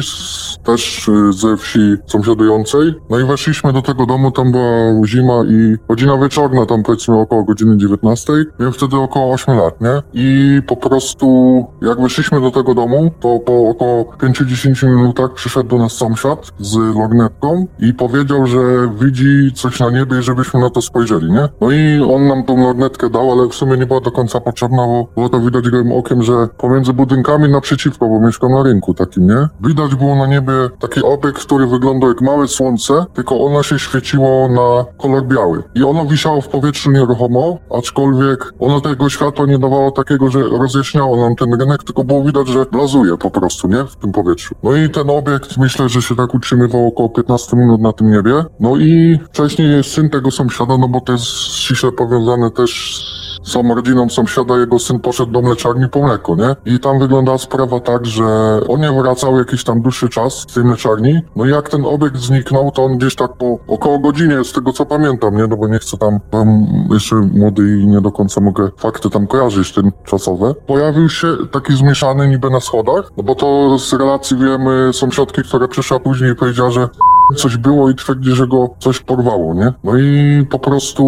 też y, ze wsi sąsiadującej. No i weszliśmy do tego domu, tam była zima i godzina wieczorna, tam powiedzmy około godziny 19. Miałem wtedy około 8 lat, nie? I po prostu jak weszliśmy do tego domu, to po około 5-10 minutach przyszedł do nas sąsiad z lornetką i powiedział, że widzi coś na niebie i żebyśmy na to spojrzeli, nie? No i on nam tą lornetkę dał, ale w sumie nie była do końca potrzebna, bo było to widać gołym okiem, że pomiędzy budynkami naprzeciwko, bo mieszkam na rynku takim, nie? Widać było na niebie taki obiekt, który wyglądał jak małe słońce, tylko ono się świeciło na kolor biały. I ono wisiało w powietrzu nieruchomo, aczkolwiek ono tego światła nie dawało takiego, że rozjaśniało nam ten rynek, tylko było widać, że blazuje po prostu, nie? W tym powietrzu. No i ten obiekt myślę, że się tak utrzymywał około 15 minut na tym niebie. No i wcześniej jest syn tego sąsiada, no bo to jest ściśle powiązane też z tą rodziną sąsiada, jego syn poszedł do mleczarni po mleko, nie? I tam wyglądała sprawa tak, że on nie wracał jakiś tam dłuższy czas z tej mleczarni. No i jak ten obiekt zniknął, to on gdzieś tak po około godzinie, z tego co pamiętam, nie? No bo nie chcę tam, tam jeszcze młody i nie do końca mogę fakty tam kojarzyć tym czasowe. Pojawił się taki zmieszany niby na schodach, no bo to z relacji wiemy sąsiadki, która przyszła później i powiedziała, że coś było i twierdzi, że go coś porwało, nie? No i po prostu,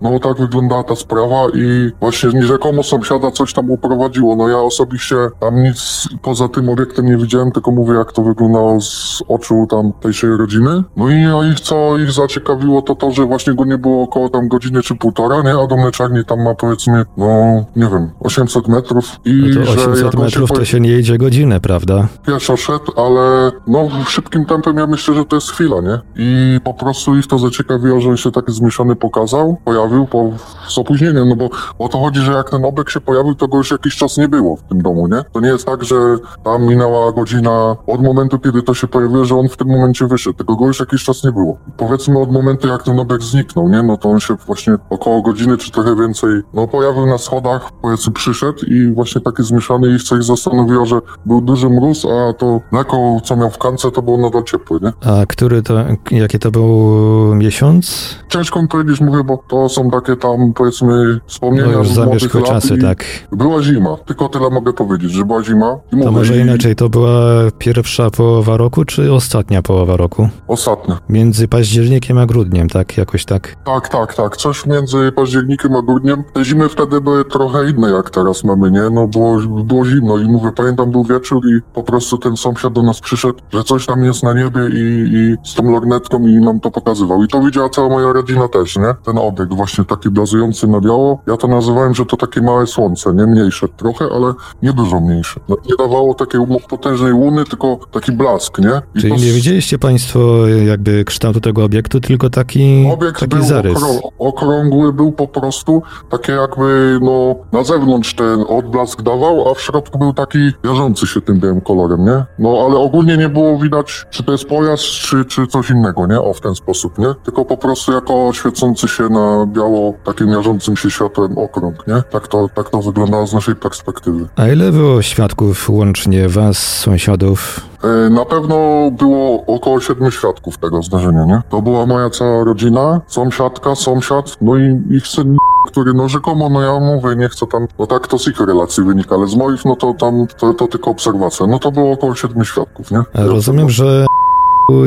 no tak wyglądała ta sprawa i właśnie rzekomo sąsiada coś tam uprowadziło. No ja osobiście tam nic poza tym obiektem nie widziałem, tylko mówię jak to wyglądało z oczu tam tejszej rodziny. No i no ich co ich zaciekawiło to to, że właśnie go nie było około tam godziny czy półtora, nie? A do mleczarni tam ma powiedzmy, no nie wiem, 800 metrów i No to że 800 jak on metrów się to się nie idzie godzinę, prawda? pieszo szedł, ale no szybkim tempem ja myślę, że to jest chwila, nie? I po prostu ich to zaciekawiło, że się taki zmieszany pokazał, pojawił po, z opóźnieniem, no bo o to chodzi, że jak ten obiekt się pojawił, to go już jakiś czas nie było w tym domu, nie? To nie jest tak, że tam minęła godzina od momentu, kiedy to się pojawiło, że on w tym momencie wyszedł, tylko go już jakiś czas nie było. Powiedzmy od momentu, jak ten obiekt zniknął, nie? No to on się właśnie około godziny, czy trochę więcej, no pojawił na schodach, powiedzmy przyszedł i właśnie taki zmieszany ich coś zastanowiło, że był duży mróz, a to mleko, co miał w kance, to było nadal ciepłe, nie? A który to, jaki to był miesiąc? Ciężko mi powiedzieć, mówię, bo to są takie tam, powiedzmy, wspomnienia No już zamierzchłe czasy, tak. Była zima, tylko tyle mogę powiedzieć, że była zima. I To może inaczej, to była pierwsza połowa roku, czy ostatnia połowa roku? Ostatnia. Między październikiem a grudniem, tak? Jakoś tak. Tak, tak, tak. Coś między październikiem a grudniem. Te zimy wtedy były trochę inne, jak teraz mamy, nie? No było, było zimno i mówię, pamiętam, był wieczór i po prostu ten sąsiad do nas przyszedł, że coś tam jest na niebie i, i z tą lornetką i nam to pokazywał. I to widziała cała moja rodzina też, nie? Ten obiekt właśnie taki blazujący na biało. Ja to nazywałem, że to takie małe słońce, nie? Mniejsze trochę, ale nie dużo mniejsze. No, nie dawało takiej ł- potężnej łuny, tylko taki blask, nie? I Czyli to nie widzieliście Państwo jakby kształtu tego obiektu, tylko taki, Obiekt taki był zarys. okrą- okrągły, był po prostu takie jakby, no, na zewnątrz ten odblask dawał, a w środku był taki jarzący się tym białym kolorem, nie? No, ale ogólnie nie było widać, czy to jest pojazd, czy, czy coś innego, nie? O, w ten sposób, nie? Tylko po prostu jako świecący się na biało, takim jarzącym się światłem okrąg, nie? Tak to, tak to wyglądało z naszej perspektywy. A ile było świadków łącznie was, sąsiadów? E, Na pewno było około siedmiu świadków tego zdarzenia, nie? To była moja cała rodzina, sąsiadka, sąsiad, no i ich syn, który no rzekomo, no ja mówię, nie chcę tam, no tak to z ich relacji wynika, ale z moich, no to tam, to, to tylko obserwacja. No to było około siedmiu świadków, nie? Rozumiem, że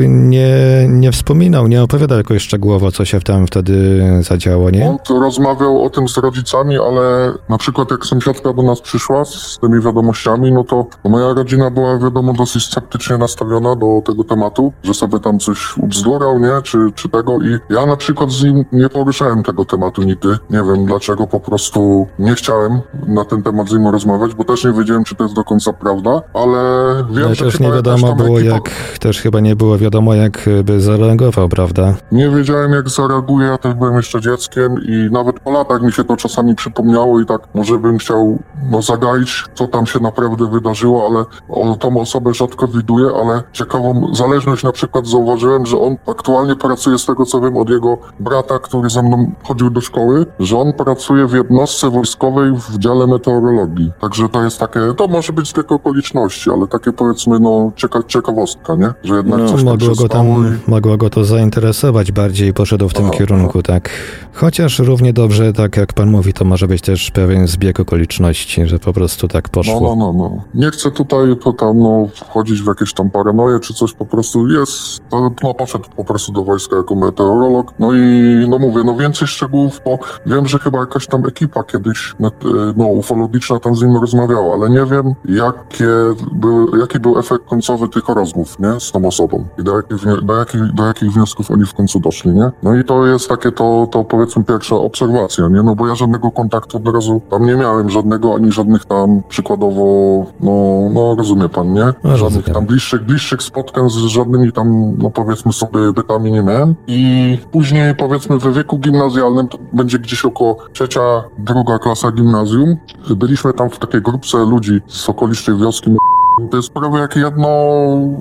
nie, nie wspominał, nie opowiadał jakoś szczegółowo, co się tam wtedy zadziało, nie? On rozmawiał o tym z rodzicami, ale na przykład jak sąsiadka do nas przyszła z tymi wiadomościami, no to moja rodzina była wiadomo dosyć sceptycznie nastawiona do tego tematu, że sobie tam coś ubzdurał, nie, czy, czy tego i ja na przykład z nim nie poruszałem tego tematu nigdy. Nie wiem dlaczego, po prostu nie chciałem na ten temat z nim rozmawiać, bo też nie wiedziałem, czy to jest do końca prawda, ale wiem, No że też nie wiadomo było ekipa- jak, też chyba nie było wiadomo jak by zareagował, prawda? Nie wiedziałem jak zareaguję, ja też byłem jeszcze dzieckiem i nawet po latach mi się to czasami przypomniało i tak może bym chciał no, zagaić, co tam się naprawdę wydarzyło, ale o, tą osobę rzadko widuję, ale ciekawą zależność na przykład zauważyłem, że on aktualnie pracuje z tego co wiem od jego brata, który ze mną chodził do szkoły, że on pracuje w jednostce wojskowej w dziale meteorologii. Także to jest takie, to może być tylko okoliczności, ale takie powiedzmy no cieka ciekawostka, nie? Że jednak No, coś mogło go tam, mogło go to zainteresować bardziej i poszedł w tym O, kierunku, tak. Chociaż równie dobrze, tak jak pan mówi, to może być też pewien zbieg okoliczności, że po prostu tak No, poszło. no, no, no. Nie chcę tutaj to tam, no, wchodzić w jakieś tam paranoje czy coś, po prostu jest, no, poszedł po prostu do wojska jako meteorolog, no i, no mówię, no więcej szczegółów, bo wiem, że chyba jakaś tam ekipa kiedyś, e, no, ufologiczna tam z nim rozmawiała, ale nie wiem, jakie były, jaki był efekt końcowy tych rozmów, nie, z tą osobą i do jakich, do jakich, do jakich wniosków oni w końcu doszli, nie? No i to jest takie, to, to powiedzmy pierwsza obserwacja, nie? No bo ja żadnego kontaktu od razu tam nie miałem, żadnego, ani żadnych tam przykładowo, no, no rozumie pan, nie? No, Żadnych tam bliższych, bliższych spotkań z żadnymi tam, no powiedzmy sobie, bytami nie miałem. I później powiedzmy w wieku gimnazjalnym, to będzie gdzieś około trzecia, druga klasa gimnazjum, byliśmy tam w takiej grupce ludzi z okolicznej wioski to jest prawie jak jedno,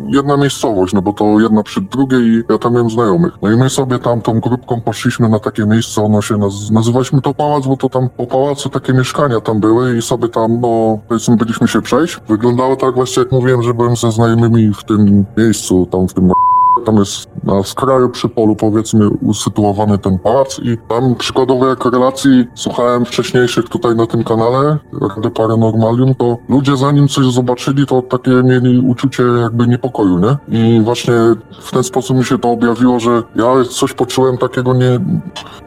jedna miejscowość, no bo to jedna przy drugiej ja tam miałem znajomych. No i my sobie tam tą grupką poszliśmy na takie miejsce, ono się naz nazywaliśmy to pałac, bo to tam po pałacu takie mieszkania tam były i sobie tam, no powiedzmy byliśmy się przejść. Wyglądało tak właśnie jak mówiłem, że byłem ze znajomymi w tym miejscu, tam w tym tam jest na skraju przy polu powiedzmy usytuowany ten pałac i tam przykładowo jak relacji słuchałem wcześniejszych tutaj na tym kanale Rady Paranormalium, to ludzie zanim coś zobaczyli, to takie mieli uczucie jakby niepokoju, nie? I właśnie w ten sposób mi się to objawiło, że ja coś poczułem takiego nie,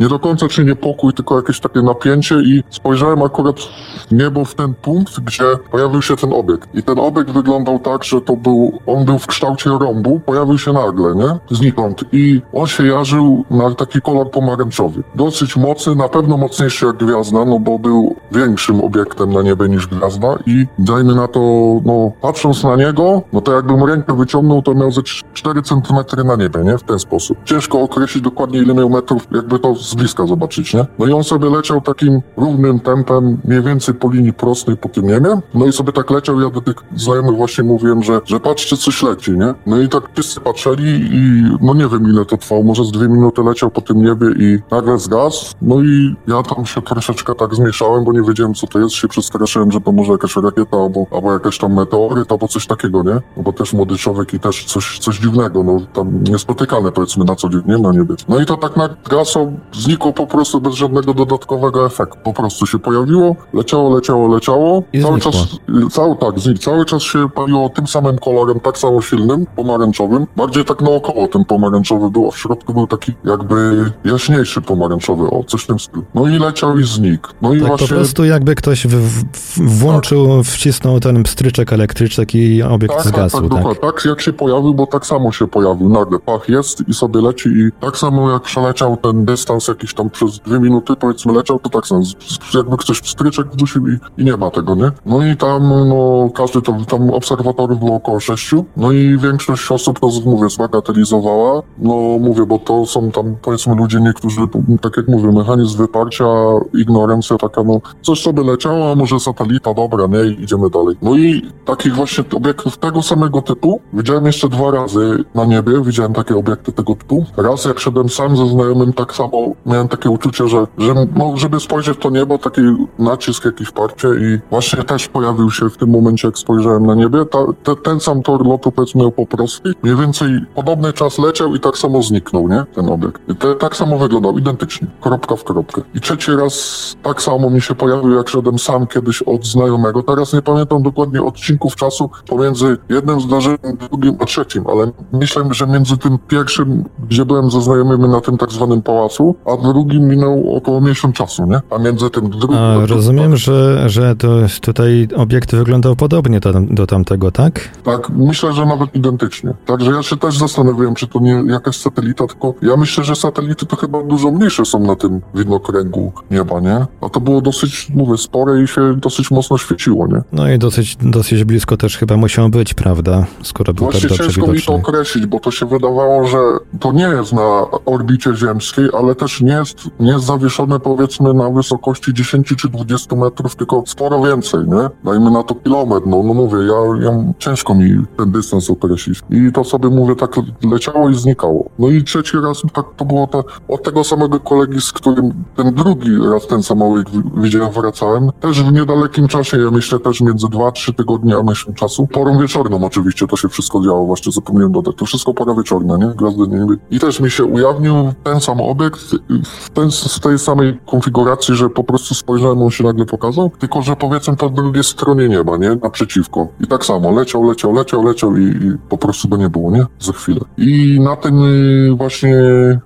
nie do końca czy niepokój, tylko jakieś takie napięcie i spojrzałem akurat w niebo w ten punkt, gdzie pojawił się ten obiekt. I ten obiekt wyglądał tak, że to był, on był w kształcie rąbu, pojawił się nagle, nie? Znikąd. I on się jarzył na taki kolor pomarańczowy. Dosyć mocny, na pewno mocniejszy jak gwiazda, no bo był większym obiektem na niebie niż gwiazda i dajmy na to, no patrząc na niego, no to jakbym rękę wyciągnął, to miał ze 4 cm na niebie, nie? W ten sposób. Ciężko określić dokładnie ile miał metrów, jakby to z bliska zobaczyć, nie? No i on sobie leciał takim równym tempem, mniej więcej po linii prostej po tym niebie. No i sobie tak leciał, ja do tych znajomych właśnie mówiłem, że, że patrzcie coś leci, nie? No i tak wszyscy patrzyli i no nie wiem ile to trwało, może z dwie minuty leciał po tym niebie i nagle zgasł. No i ja tam się troszeczkę tak zmieszałem, bo nie wiedziałem co to jest, się przestraszyłem, że to może jakaś rakieta albo, albo jakaś tam meteoryt, albo coś takiego, nie? No bo też młody człowiek i też coś, coś dziwnego, no tam niespotykane powiedzmy na co dzień, nie? Na niebie. No i to tak nagle gasło, znikło po prostu bez żadnego dodatkowego efektu. Po prostu się pojawiło, leciało, leciało, leciało. I cały znikło. czas, cały, tak, znik, cały czas się paliło tym samym kolorem, tak samo silnym, pomarańczowym. Bardziej tak naokoło ten pomarańczowy był, a w środku był taki jakby jaśniejszy pomarańczowy, o, coś w tym stylu. No i leciał i znikł. No i Tak po właśnie... prostu jakby ktoś w, w, włączył, wcisnął ten pstryczek elektryczek i obiekt Tak, tak, zgasł, tak, tak? dokładnie. Tak jak się pojawił, bo tak samo się pojawił. Nagle pach jest i sobie leci i tak samo jak przeleciał ten dystans jakiś tam przez dwie minuty, powiedzmy leciał, to tak samo. Jakby ktoś pstryczek wdusił i, i nie ma tego, nie? No i tam, no, każdy tam, tam obserwatorów było około sześciu, no i większość osób, no, mówię, zbagatelizowała. No, mówię, bo to są tam, powiedzmy, ludzie niektórzy, tak jak mówię, mechanizm wyparcia, ignorancja taka, no, coś sobie leciało, a może satelita, dobra, nie, idziemy dalej. No i takich właśnie obiektów tego samego typu widziałem jeszcze dwa razy na niebie, widziałem takie obiekty tego typu. Raz jak szedłem sam ze znajomym, tak samo miałem takie uczucie, że, że no, żeby spojrzeć w to niebo, taki nacisk, jakiś parcie i właśnie też pojawił się w tym momencie, jak spojrzałem na niebie, ta, te, ten sam tor lotu powiedzmy po prostu. Mniej więcej podobny czas leciał i tak samo zniknął, nie? Ten obiekt. I te, tak samo wyglądał, identycznie. Kropka w kropkę. I trzeci raz tak samo mi się pojawił, jak szedłem sam kiedyś od znajomego. Teraz nie pamiętam dokładnie odcinków czasu pomiędzy jednym zdarzeniem, drugim a trzecim, ale myślę, że między tym pierwszym, gdzie byłem ze znajomymi na tym tak zwanym pałacu, a drugim minął około miesiąc czasu, nie? A między tym drugim... A, rozumiem, że, że to tutaj obiekt wyglądał podobnie do, do tamtego, tak? Tak, myślę, że nawet identycznie. Także ja się też zastanawiałem, czy to nie jakaś satelita, tylko ja myślę, że satelity to chyba dużo mniejsze są na tym widnokręgu nieba, nie? A to było dosyć, mówię, spore i się dosyć mocno świeciło, nie? No i dosyć, dosyć blisko też chyba musiał być, prawda? Skoro był Właśnie tak ciężko mi to określić, bo to się wydawało, że to nie jest na orbicie ziemskiej, ale też nie jest, nie jest zawieszone powiedzmy na wysokości 10 czy 20 metrów, tylko sporo więcej, nie? Dajmy na to kilometr, no, no mówię, ja, ja ciężko mi ten dystans określić. I to sobie mówię, tak leciało i znikało. No i trzeci raz tak to było to, od tego samego kolegi, z którym ten drugi raz ten samochód widziałem, wracałem, też w niedalekim czasie, ja myślę też między 2-3 tygodnie a miesiąc czasu, porą wieczorną oczywiście to się wszystko działo, właśnie zapomniałem dodać, to wszystko pora wieczorna, nie? Gwiazdy niebie. I też mi się ujawnił ten sam obiekt w, ten, w tej samej konfiguracji, że po prostu spojrzałem, on się nagle pokazał, tylko że powiedzmy po drugiej stronie nieba, nie? Naprzeciwko. I tak samo, leciał, leciał, leciał, leciał i, i po prostu go nie było, nie? Chwilę. I na tym y, właśnie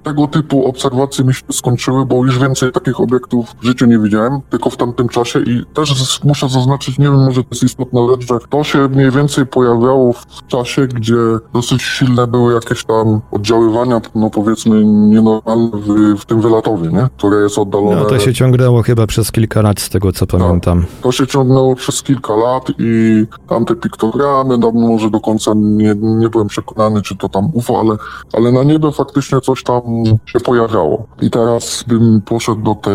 tego typu obserwacje mi się skończyły, bo już więcej takich obiektów w życiu nie widziałem, tylko w tamtym czasie i też muszę zaznaczyć, nie wiem, może to jest istotna rzecz, że to się mniej więcej pojawiało w czasie, gdzie dosyć silne były jakieś tam oddziaływania, no powiedzmy nienormalne w, w tym wylatowie, nie? Które jest oddalone. No to się ciągnęło chyba przez kilka lat z tego co pamiętam. To się ciągnęło przez kilka lat i tamte piktogramy, no może do końca nie, nie byłem przekonany, czy to tam UFO, ale, ale na niebie faktycznie coś tam się pojawiało. I teraz bym poszedł do tej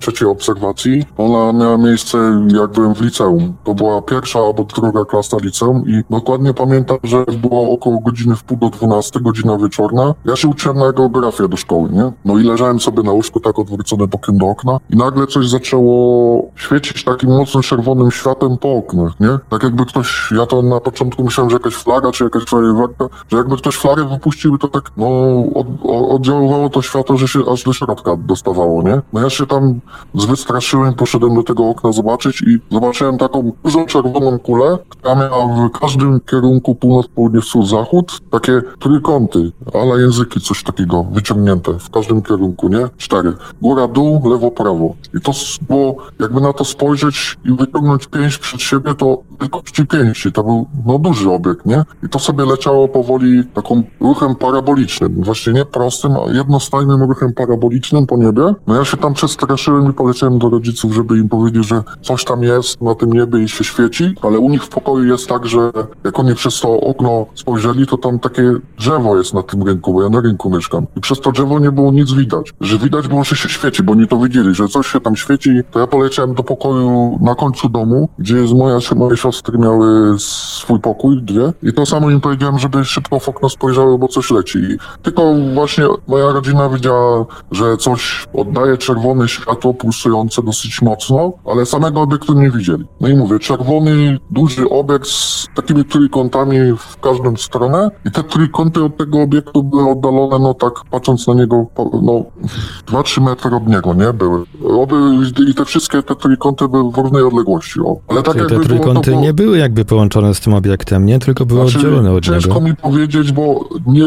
trzeciej obserwacji. Ona miała miejsce jak byłem w liceum. To była pierwsza albo druga klasa liceum i dokładnie pamiętam, że było około godziny w pół do dwunastej, godzina wieczorna. Ja się uczyłem na geografię do szkoły, nie? No i leżałem sobie na łóżku tak odwrócony bokiem do okna i nagle coś zaczęło świecić takim mocnym czerwonym światem po oknach, nie? Tak jakby ktoś, ja to na początku myślałem, że jakaś flaga czy jakaś fajerwerka, jakby ktoś flagę wypuścił, to tak, no, od, oddziaływało to światło, że się aż do środka dostawało, nie? No ja się tam wystraszyłem, poszedłem do tego okna zobaczyć i zobaczyłem taką dużą czerwoną kulę, która miała w każdym kierunku północ, południe, wschód, zachód takie trójkąty, ale języki, coś takiego, wyciągnięte w każdym kierunku, nie? Cztery. Góra, dół, lewo, prawo. I to było, jakby na to spojrzeć i wyciągnąć pięść przed siebie, to wielkości pięści, to był, no, duży obiekt, nie? I to sobie leciało powoli taką ruchem parabolicznym, właśnie nie prostym, a jednostajnym ruchem parabolicznym po niebie. No ja się tam przestraszyłem i poleciałem do rodziców, żeby im powiedzieć, że coś tam jest na tym niebie i się świeci, ale u nich w pokoju jest tak, że jak oni przez to okno spojrzeli, to tam takie drzewo jest na tym rynku, bo ja na rynku mieszkam. I przez to drzewo nie było nic widać. Że widać było, że się świeci, bo oni to widzieli, że coś się tam świeci. To ja poleciałem do pokoju na końcu domu, gdzie jest moja, moje siostry miały swój pokój, dwie. I to samo im powiedziałem, żeby szybko w okno spojrzały, bo coś leci. I tylko właśnie moja rodzina widziała, że coś oddaje czerwone światło pulsujące dosyć mocno, ale samego obiektu nie widzieli. No i mówię, czerwony, duży obiekt z takimi trójkątami w każdą stronę i te trójkąty od tego obiektu były oddalone, no tak patrząc na niego, no 2-3 metry od niego, nie? Były. Oby, I te wszystkie te trójkąty były w różnej odległości, o. Ale tak Czyli te jakby było, to trójkąty było... nie były jakby połączone z tym obiektem, nie? Tylko były Znaczy, oddzielone od ciężko niego. mi powiedzieć, bo nie,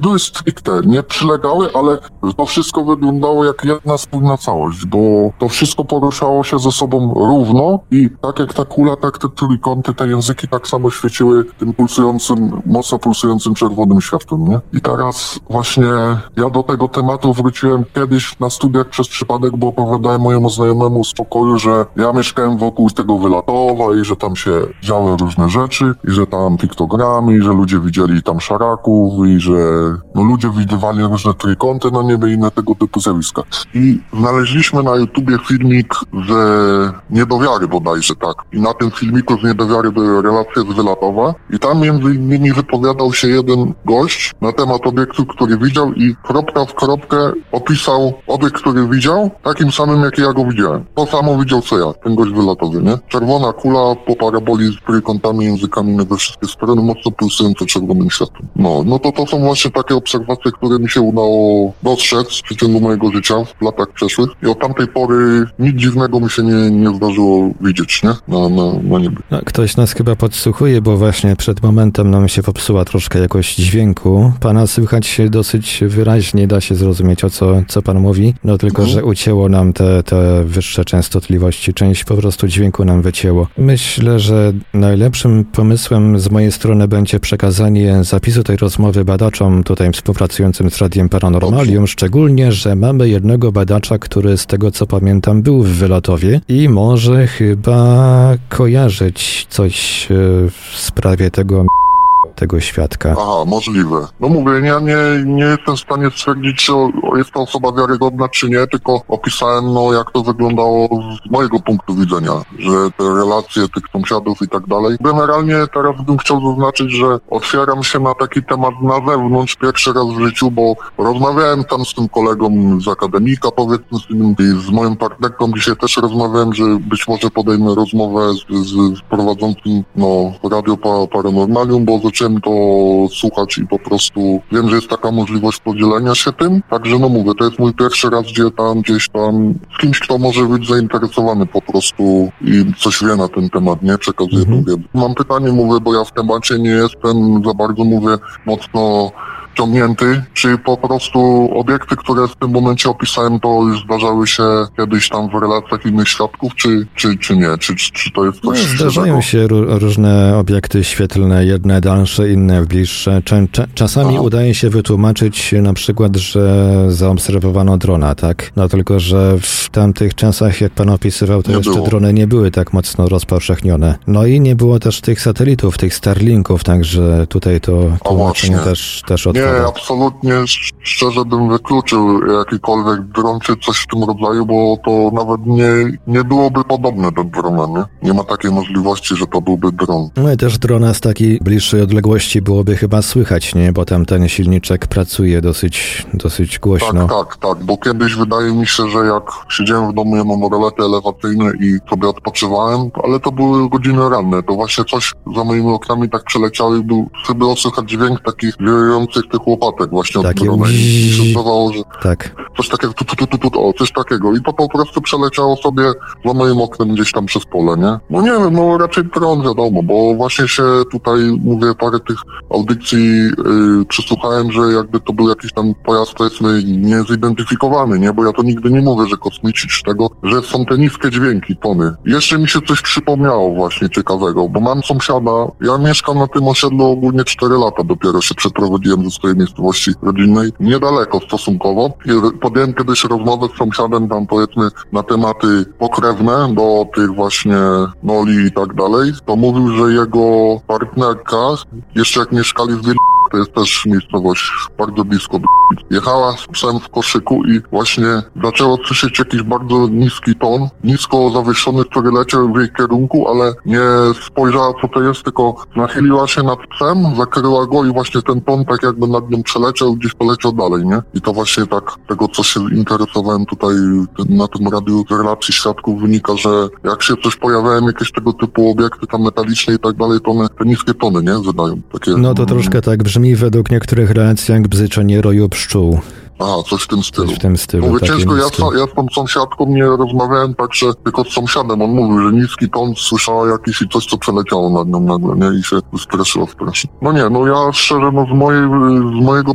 były stricte, nie przylegały, ale to wszystko wyglądało jak jedna spójna całość, bo to wszystko poruszało się ze sobą równo i tak jak ta kula, tak te trójkąty, te języki tak samo świeciły tym pulsującym, mocno pulsującym czerwonym światłem, nie? I teraz właśnie ja do tego tematu wróciłem kiedyś na studiach przez przypadek, bo opowiadałem mojemu znajomemu z pokoju, że ja mieszkałem wokół tego Wylatowa i że tam się działy różne rzeczy i że tam piktogramy i że ludzie widzieli tam szaraków i że no ludzie widywali różne trójkąty na niebie i inne tego typu zjawiska. I znaleźliśmy na YouTubie filmik z Niedowiary bodajże, tak. I na tym filmiku z Niedowiary były relacje z Wylatowa i tam między innymi wypowiadał się jeden gość na temat obiektu, który widział i kropka w kropkę opisał obiekt, który widział, takim samym jak ja go widziałem. To samo widział co ja, ten gość wylatowy, nie? Czerwona kula po paraboli z trójkątami językami we wszystkie strony, mocno pulsujące czerwonym światłem. No, no to to są właśnie takie obserwacje, które mi się udało dostrzec w przeciągu mojego życia w latach przeszłych i od tamtej pory nic dziwnego mi się nie, nie zdarzyło widzieć, nie? Na, na, na niebie. No, ktoś nas chyba podsłuchuje, bo właśnie przed momentem nam się popsuła troszkę jakość dźwięku. Pana słychać się dosyć wyraźnie, da się zrozumieć o co, co pan mówi, no tylko, Mhm. że ucięło nam te, te wyższe częstotliwości, część po prostu dźwięku nam wycięło. Myślę, że najlepszym pomysłem z mojej strony będzie przekazanie zapisu tej rozmowy badaczom tutaj współpracującym z Radiem Paranormalium, szczególnie, że mamy jednego badacza, który z tego co pamiętam był w Wylatowie i może chyba kojarzyć coś e, w sprawie tego tego świadka. Aha, możliwe. No mówię, ja nie, nie jestem w stanie stwierdzić, czy jest to osoba wiarygodna, czy nie, tylko opisałem, no, jak to wyglądało z mojego punktu widzenia, że te relacje tych sąsiadów i tak dalej. Generalnie teraz bym chciał zaznaczyć, że otwieram się na taki temat na zewnątrz pierwszy raz w życiu, bo rozmawiałem tam z tym kolegą z akademika, powiedzmy, z, tym, z moją partnerką dzisiaj też rozmawiałem, że być może podejmę rozmowę z, z, z prowadzącym, no, Radio pa, Paranormalium, bo zacząłem to słuchać i po prostu wiem, że jest taka możliwość podzielenia się tym. Także no mówię, to jest mój pierwszy raz, gdzie tam gdzieś tam z kimś, kto może być zainteresowany po prostu i coś wie na ten temat, nie? Przekazuję Mhm. tą wiedzę. Mam pytanie, mówię, bo ja w temacie nie jestem za bardzo, mówię, mocno ciągnięty, czy po prostu obiekty, które w tym momencie opisałem, to już zdarzały się kiedyś tam w relacjach innych świadków, czy, czy, czy nie? Czy, czy, czy to jest No, coś zdarzają świeżego? się ró- różne obiekty świetlne, jedne dalsze, inne bliższe. Czasami Aha. udaje się wytłumaczyć na przykład, że zaobserwowano drona, tak? No tylko, że w tamtych czasach, jak pan opisywał, to Nie jeszcze było. drony nie były tak mocno rozpowszechnione. No i nie było też tych satelitów, tych Starlinków, także tutaj to tłumaczenie też, też Nie, absolutnie sz- szczerze bym wykluczył jakikolwiek dron czy coś w tym rodzaju, bo to nawet nie, nie byłoby podobne do drona, nie? Nie ma takiej możliwości, że to byłby dron. No i też drona z takiej bliższej odległości byłoby chyba słychać, nie? Bo tam ten silniczek pracuje dosyć, dosyć głośno. Tak, tak, tak, bo kiedyś wydaje mi się, że jak siedziałem w domu, ja mam rolety elewacyjne i sobie odpoczywałem, ale to były godziny ranne, to właśnie coś za moimi oknami tak przeleciało i był, było słychać dźwięk takich wirujących tych łopatek właśnie od Takie drona i mi się zdawało, że Tak. coś takiego, tu, tu, tu, tu, tu, o, coś takiego. I to po prostu przeleciało sobie za moim oknem gdzieś tam przez pole, nie? No nie wiem, no raczej dron, wiadomo, bo właśnie się tutaj, mówię, parę tych audycji yy, przesłuchałem, że jakby to był jakiś tam pojazd, powiedzmy, niezidentyfikowany, nie? Bo ja to nigdy nie mówię, że kosmici czy tego, że są te niskie dźwięki, tony. Jeszcze mi się coś przypomniało właśnie ciekawego, bo mam sąsiada, ja mieszkam na tym osiedlu ogólnie 4 lata dopiero się przeprowadziłem ze swojej miejscowości rodzinnej, niedaleko stosunkowo. Podjąłem kiedyś rozmowę z sąsiadem tam powiedzmy na tematy pokrewne do tych właśnie noli i tak dalej. To mówił, że jego partnerka, jeszcze jak mieszkali w Wiel to jest też miejscowość bardzo blisko Jechała z psem w koszyku i właśnie zaczęła słyszeć jakiś bardzo niski ton, nisko zawieszony, który leciał w jej kierunku, ale nie spojrzała co to jest, tylko nachyliła się nad psem, zakryła go i właśnie ten ton tak jakby nad nią przeleciał, gdzieś poleciał dalej, nie? I to właśnie tak, tego co się interesowałem tutaj na tym radiu z relacji świadków wynika, że jak się coś pojawiają, jakieś tego typu obiekty tam metaliczne i tak dalej, to one te niskie tony, nie? Wydają. Takie, No to troszkę tak brzmi według niektórych relacji jak bzyczenie roju pszczół. Aha, coś w tym stylu. Coś w tym stylu. Mówię, ciężko, ja, niskie. ja z tą sąsiadką nie rozmawiałem tak, że tylko z sąsiadem. On mówił, że niski ton słyszała jakiś i coś, co przeleciało nad nią nagle, nie? I się wystraszyła strasznie. No nie, no ja szczerze, no z, mojej, z mojego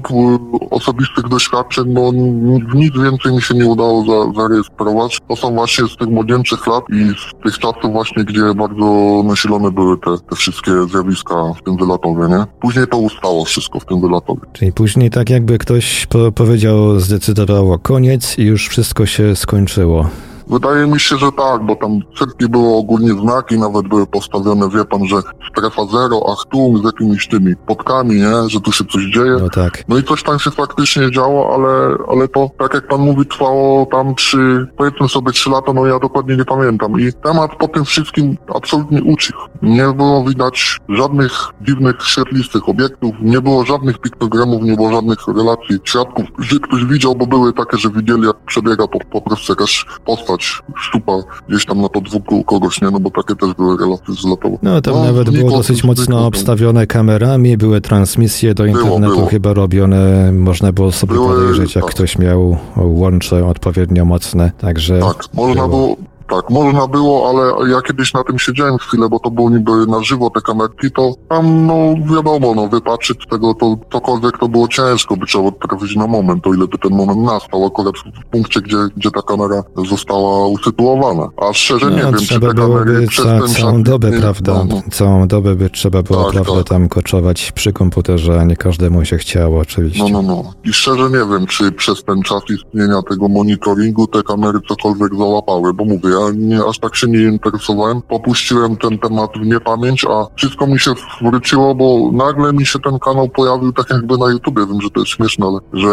osobistych doświadczeń, no ni- nic więcej mi się nie udało za, zarejestrować. To są właśnie z tych młodzieńczych lat i z tych czasów właśnie, gdzie bardzo nasilone były te, te wszystkie zjawiska w tym wylatowie, nie? Później to ustało wszystko w tym wylatowie. Czyli później tak jakby ktoś po powiedział, zdecydowało koniec i już wszystko się skończyło. Wydaje mi się, że tak, bo tam wszystkie były ogólnie znaki, nawet były postawione, wie pan, że strefa zero, Achtung, z jakimiś tymi podkami, nie, że tu się coś dzieje. No tak. No i coś tam się faktycznie działo, ale, ale to, tak jak pan mówi, trwało tam trzy, powiedzmy sobie trzy lata, no ja dokładnie nie pamiętam. I temat po tym wszystkim absolutnie ucichł. Nie było widać żadnych dziwnych, świetlistych obiektów, nie było żadnych piktogramów, nie było żadnych relacji świadków, że ktoś widział, bo były takie, że widzieli, jak przebiega po, po prostu jakaś postać szczupa gdzieś tam na podwórku kogoś, nie? No bo takie też były relacje z lotowo. No tam No, nawet było dosyć mocno obstawione kamerami, były transmisje do Było, internetu było. chyba robione, można było sobie Były, podejrzeć, jak tak. ktoś miał łącze odpowiednio mocne, także Tak, można było, tak, można było, ale ja kiedyś na tym siedziałem chwilę, bo to było niby na żywo te kamerki, to tam, no wiadomo, no wypatrzyć tego, to cokolwiek to było ciężko, by trzeba trafić na moment, o ile by ten moment nastał, akurat w punkcie, gdzie, gdzie ta kamera została usytuowana. A szczerze nie no, wiem, czy te kamery przez ca, ten całą dobę, nie- prawda? no, no. Całą dobę by trzeba było, Tak, prawda, tak. tam koczować przy komputerze, a nie każdemu się chciało oczywiście. No, no, no. I szczerze nie wiem, czy przez ten czas istnienia tego monitoringu te kamery cokolwiek załapały, bo mówię, ja nie, aż tak się nie interesowałem, popuściłem ten temat w niepamięć, a wszystko mi się wróciło, bo nagle mi się ten kanał pojawił tak jakby na YouTubie, wiem, że to jest śmieszne, ale że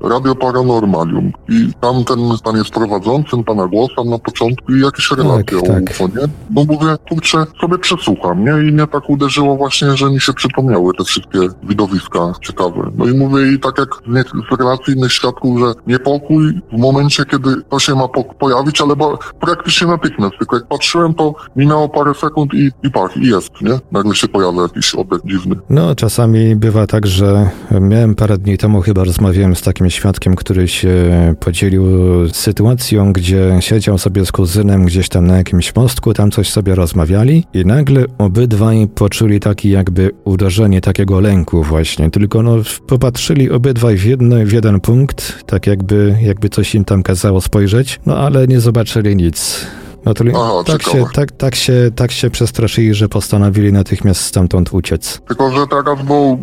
Radio Paranormalium i tam ten pan jest prowadzącym, pana głos tam na początku i jakieś relacje o tak. UFO, nie? No mówię, kurczę, sobie przesłucham, nie? I mnie tak uderzyło właśnie, że mi się przypomniały te wszystkie widowiska ciekawe. No i mówię i tak jak z relacji innych świadków, że niepokój w momencie, kiedy to się ma po, pojawić, ale bo, praktycznie natychmiast, tylko jak patrzyłem, to minęło parę sekund i, i pach, i jest, nie? Nagle się pojawia jakiś obiekt dziwny. No, czasami bywa tak, że miałem parę dni temu chyba rozmawiałem z takim świadkiem, który się podzielił sytuacją, gdzie siedział sobie z kuzynem gdzieś tam na jakimś mostku, tam coś sobie rozmawiali i nagle obydwaj poczuli taki jakby uderzenie takiego lęku właśnie, tylko no popatrzyli obydwaj w, jedno, w jeden punkt, tak jakby, jakby coś im tam kazało spojrzeć, no ale nie zobaczyli nic. No to Aha, tak, się, tak, tak, się, tak się przestraszyli, że postanowili natychmiast stamtąd uciec. Tylko, że teraz, bo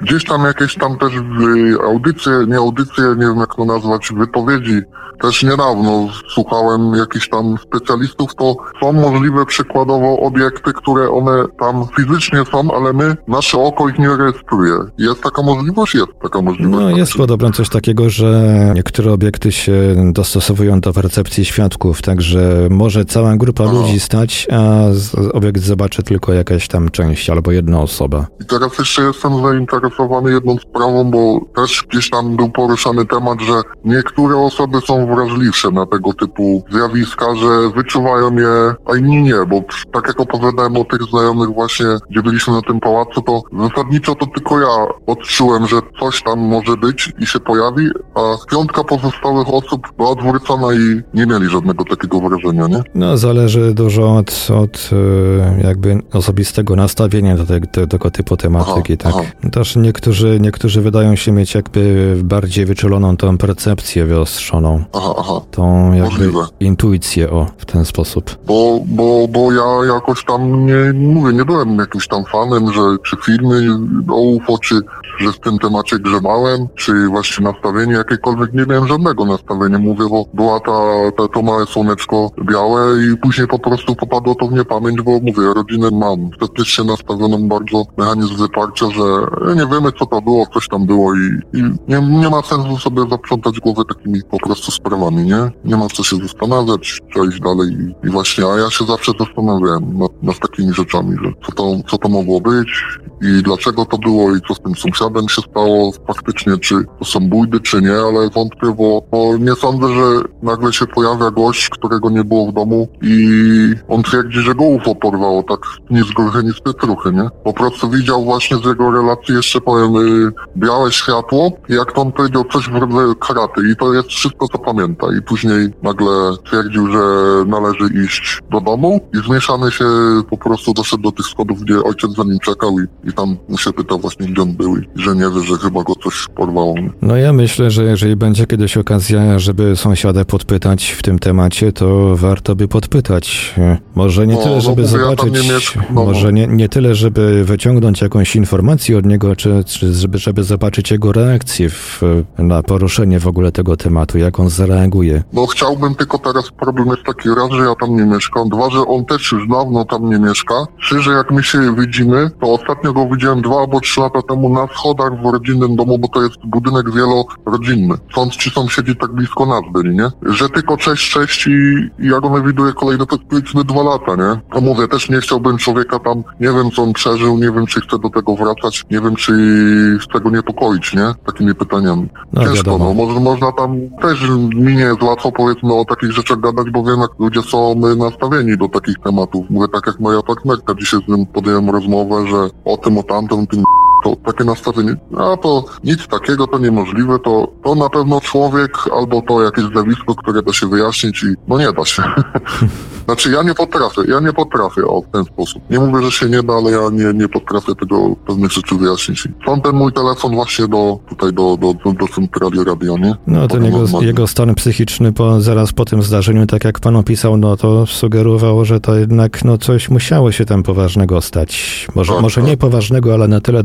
gdzieś tam jakieś tam też y, audycje, nie audycje, nie wiem jak to nazwać, wypowiedzi, też niedawno słuchałem jakichś tam specjalistów, to są możliwe przykładowo obiekty, które one tam fizycznie są, ale my, nasze oko ich nie rejestruje. Jest taka możliwość? Jest taka możliwość. No jest czy- podobno coś takiego, że niektóre obiekty się dostosowują do percepcji świadków, także może cała grupa Aha. ludzi stać, a obiekt zobaczy tylko jakaś tam część albo jedna osoba. I teraz jeszcze jestem zainteresowany jedną sprawą, bo też gdzieś tam był poruszany temat, że niektóre osoby są wrażliwsze na tego typu zjawiska, że wyczuwają je, a inni nie, bo tak jak opowiadałem o tych znajomych właśnie, gdzie byliśmy na tym pałacu, to zasadniczo to tylko ja odczułem, że coś tam może być i się pojawi, a piątka pozostałych osób była odwrócona i nie mieli żadnego takiego wrażenia, nie? No zależy dużo od, od e, jakby osobistego nastawienia do, te, do tego typu tematyki, Aha, tak. aha. Też niektórzy, niektórzy wydają się mieć jakby bardziej wyczuloną tą percepcję wyostrzoną, Aha, aha. tą jakby Możliwe. intuicję, o, w ten sposób. Bo, bo, bo ja jakoś tam nie mówię, nie byłem jakimś tam fanem, że czy filmy o UFO, czy że w tym temacie grzebałem, czy właśnie nastawienie jakiekolwiek, nie miałem żadnego nastawienia, mówię, bo była ta, ta to małe słoneczko białe i później po prostu popadło to w niepamięć, bo mówię, rodzinę mam faktycznie nastawioną bardzo mechanizm wyparcia, że nie wiemy co to było, coś tam było i, i nie, nie ma sensu sobie zaprzątać głowę takimi po prostu sprawami, nie? Nie ma co się zastanawiać, trzeba iść dalej i, i właśnie, a ja się zawsze zastanawiałem nad, nad takimi rzeczami, że co to, co to mogło być i dlaczego to było i co z tym sąsiadem się stało faktycznie, czy to są bójdy, czy nie, ale wątpię, bo, bo nie sądzę, że nagle się pojawia gość, którego nie było w domu i on twierdzi, że go UFO porwało, tak ni z gruchy, ni z pietruchy, nie? Po prostu widział właśnie z jego relacji, jeszcze powiem, y, białe światło, jak on powiedział, coś w rodzaju kraty i to jest wszystko, co pamięta i później nagle twierdził, że należy iść do domu i zmieszany się po prostu doszedł do tych schodów, gdzie ojciec za nim czekał i, i tam się pytał właśnie, gdzie on był i że nie wie, że chyba go coś porwało. nie? No ja myślę, że jeżeli będzie kiedyś okazja, żeby sąsiada podpytać w tym temacie, to warto by podpytać. Może nie No, tyle, no żeby ja tam zobaczyć, mieszkam, no, no. może nie, nie tyle, żeby wyciągnąć jakąś informację od niego, czy, czy żeby, żeby zobaczyć jego reakcję w, na poruszenie w ogóle tego tematu, jak on zareaguje. No chciałbym, tylko teraz problem jest taki, raz, że ja tam nie mieszkam, dwa, że on też już dawno tam nie mieszka, trzy, że jak my się widzimy, to ostatnio go widziałem dwa albo trzy lata temu na schodach w rodzinnym domu, bo to jest budynek wielorodzinny. Stąd ci sąsiedzi tak blisko nas byli, nie? Że tylko cześć, cześć i, jak one przewiduje kolejne powiedzmy dwa lata, nie? A mówię, też nie chciałbym człowieka tam, nie wiem co on przeżył, nie wiem czy chce do tego wracać, nie wiem czy z tego niepokoić, nie? Takimi pytaniami. No, Ciężko, wiadomo. no. Może, można tam też mi nie jest łatwo powiedzmy o takich rzeczach gadać, bo wiem jak ludzie są nastawieni do takich tematów. Mówię tak jak moja partnerka, dzisiaj z nim podjąłem rozmowę, że o tym, o tamtym, tym to takie nastawienie, a to nic takiego, to niemożliwe, to, to na pewno człowiek albo to jakieś zjawisko, które da się wyjaśnić i no nie da się. znaczy ja nie potrafię, ja nie potrafię o w ten sposób. Nie mówię, że się nie da, ale ja nie, nie potrafię tego pewnych rzeczy wyjaśnić. Mam ten mój telefon właśnie do tutaj do, do, do, do centrali radio, nie? No ten jego, normalnie. jego stan psychiczny po, zaraz po tym zdarzeniu, tak jak pan opisał, no to sugerowało, że to jednak no coś musiało się tam poważnego stać. Może, Tak, może tak. nie poważnego, ale na tyle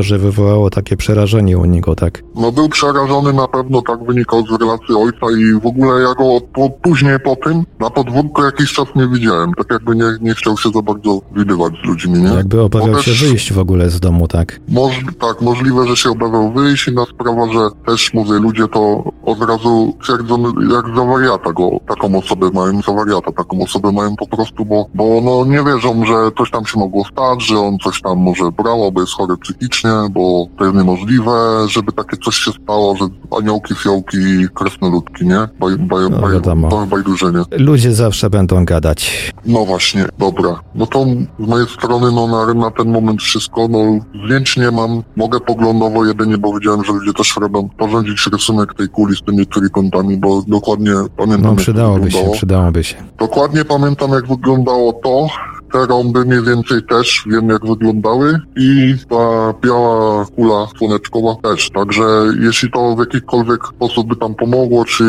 że wywołało takie przerażenie u niego, tak? No był przerażony na pewno, tak wynikał z relacji ojca i w ogóle ja go po, później po tym na podwórku jakiś czas nie widziałem. Tak jakby nie, nie chciał się za bardzo widywać z ludźmi, nie? Jakby obawiał Bo się też- wyjść w ogóle z domu, tak? Moż, tak, możliwe, że się obawiał wyjść. Inna sprawa, że też mówię, ludzie to od razu twierdzą, jak za wariata go, taką osobę mają, za wariata taką osobę mają po prostu, bo, bo no nie wierzą, że coś tam się mogło stać, że on coś tam może brał, albo jest chory psychicznie, bo to jest niemożliwe, żeby takie coś się stało, że aniołki, fiołki, kresnoludki, nie? Baj, baj, No, baj, wiadomo. bajdurzenie. Ludzie zawsze będą gadać. No właśnie, dobra. No to z mojej strony, no na, na ten moment wszystko, no zdjęć nie mam, mogę poglądowo jedynie, bo widziałem, że ludzie też robią porządzić rysunek tej kuli z tymi trójkątami, bo dokładnie pamiętam, No jak to przydałoby się, przydałoby się. Dokładnie pamiętam, jak wyglądało to. Te rąby mniej więcej też wiem, jak wyglądały i ta biała kula słoneczkowa też. Także jeśli to w jakikolwiek sposób by tam pomogło, czy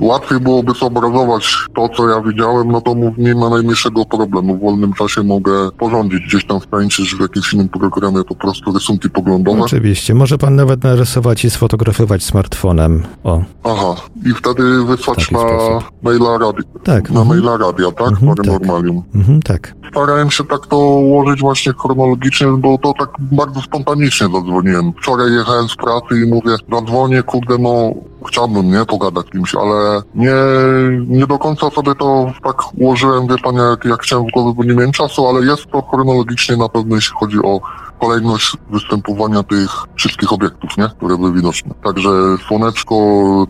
łatwiej byłoby zobrazować to, co ja widziałem, no to nie ma najmniejszego problemu. W wolnym czasie mogę porządzić gdzieś tam w tańczy, czy w jakimś innym programie po prostu rysunki poglądowe. Oczywiście, może pan nawet narysować i sfotografować smartfonem. O, Aha. I wtedy wysłać na sposób. maila radia. tak. Na mhm. maila radia, tak? Mhm, Paranormalium. Mhm, tak. Starałem się tak to ułożyć właśnie chronologicznie, bo to tak bardzo spontanicznie zadzwoniłem. Wczoraj jechałem z pracy i mówię, zadzwonię, kurde, no chciałbym, nie, pogadać kimś, ale nie, nie do końca sobie to tak ułożyłem, wie pan, jak, jak chciałem w głowie, bo nie miałem czasu, ale jest to chronologicznie na pewno, jeśli chodzi o kolejność występowania tych wszystkich obiektów, nie, które były widoczne. Także słoneczko,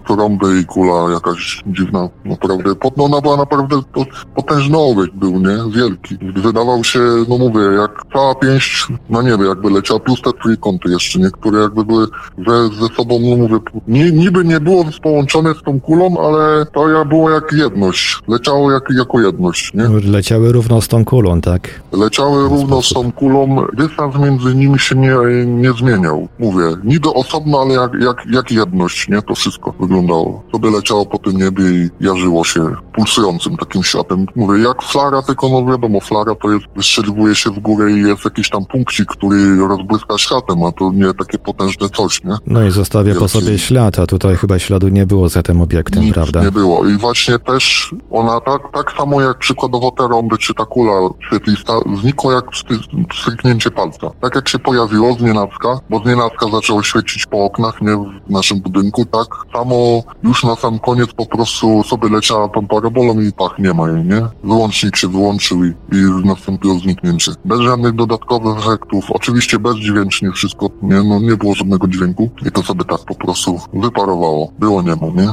trąby i kula jakaś dziwna, naprawdę, no ona była naprawdę, to potężny obiekt był, nie, wielki. Wydawał się, no mówię, jak cała pięść na niebie jakby leciała, plus te trójkąty jeszcze, niektóre jakby były ze, ze sobą, no mówię, ni, niby nie było połączone z tą kulą, ale to ja było jak jedność, leciało jak, jako jedność, nie? Leciały równo z tą kulą, tak? Leciały równo z tą kulą, dystans między nimi się nie, nie zmieniał. Mówię, niby osobno, ale jak, jak, jak jedność, nie? To wszystko wyglądało. Sobie leciało po tym niebie i jarzyło się pulsującym takim światem. Mówię, jak flara, tylko no wiadomo, flara to jest, wystrzeliwuje się w górę i jest jakiś tam punkcik, który rozbłyska światem, a to nie takie potężne coś, nie? No i zostawia po sobie ślad, a tutaj chyba śladu nie było za tym obiektem, Nic prawda? nie było. I właśnie też ona tak, tak samo jak przykładowo te rąby, czy ta kula świetlista, znikła jak sty- stryknięcie palca. Tak jak się pojawiło z nienacka, bo z nienacka zaczęło świecić po oknach, nie w naszym budynku, tak samo już na sam koniec po prostu sobie leciała tą parabolą i pach, nie ma jej, nie? Wyłącznik się wyłączył i, i nastąpiło zniknięcie. Bez żadnych dodatkowych efektów, oczywiście bezdźwięcznie wszystko, nie? No nie było żadnego dźwięku i to sobie tak po prostu wyparowało. Było nie ma, nie?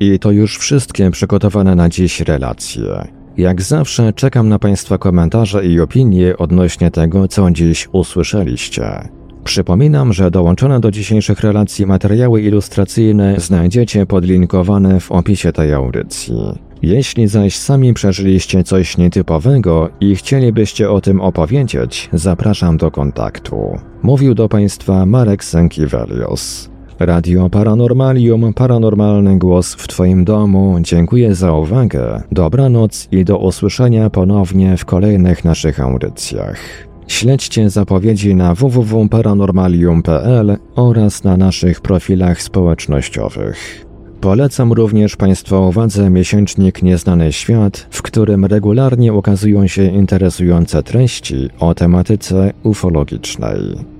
I to już wszystkie przygotowane na dziś relacje. Jak zawsze czekam na Państwa komentarze i opinie odnośnie tego, co dziś usłyszeliście. Przypominam, że dołączone do dzisiejszych relacji materiały ilustracyjne znajdziecie podlinkowane w opisie tej audycji. Jeśli zaś sami przeżyliście coś nietypowego i chcielibyście o tym opowiedzieć, zapraszam do kontaktu. Mówił do Państwa Marek Sękiewelios. Radio Paranormalium, paranormalny głos w Twoim domu. Dziękuję za uwagę. Dobranoc i do usłyszenia ponownie w kolejnych naszych audycjach. Śledźcie zapowiedzi na www.paranormalium.pl oraz na naszych profilach społecznościowych. Polecam również Państwa uwadze miesięcznik Nieznany Świat, w którym regularnie ukazują się interesujące treści o tematyce ufologicznej.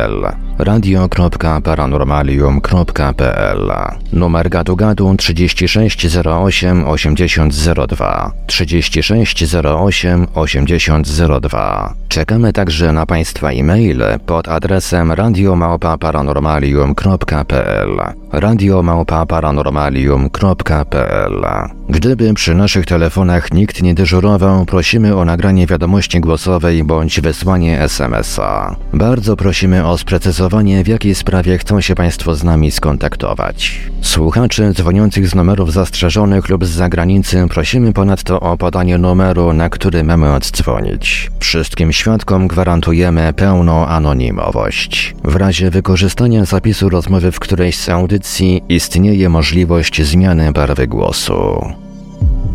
eller radio.paranormalium.pl, numer gadu gadu 3608 8002, 3608 8002. Czekamy także na Państwa e-maile pod adresem radiomałpa-paranormalium.pl radiomałpa-paranormalium.pl Gdyby przy naszych telefonach nikt nie dyżurował, prosimy o nagranie wiadomości głosowej bądź wysłanie SMS-a. Bardzo prosimy o sprecyzowanie, w jakiej sprawie chcą się Państwo z nami skontaktować. Słuchaczy dzwoniących z numerów zastrzeżonych lub z zagranicy prosimy ponadto o podanie numeru, na który mamy oddzwonić. Wszystkim świadkom gwarantujemy pełną anonimowość. W razie wykorzystania zapisu rozmowy w którejś z audycji istnieje możliwość zmiany barwy głosu.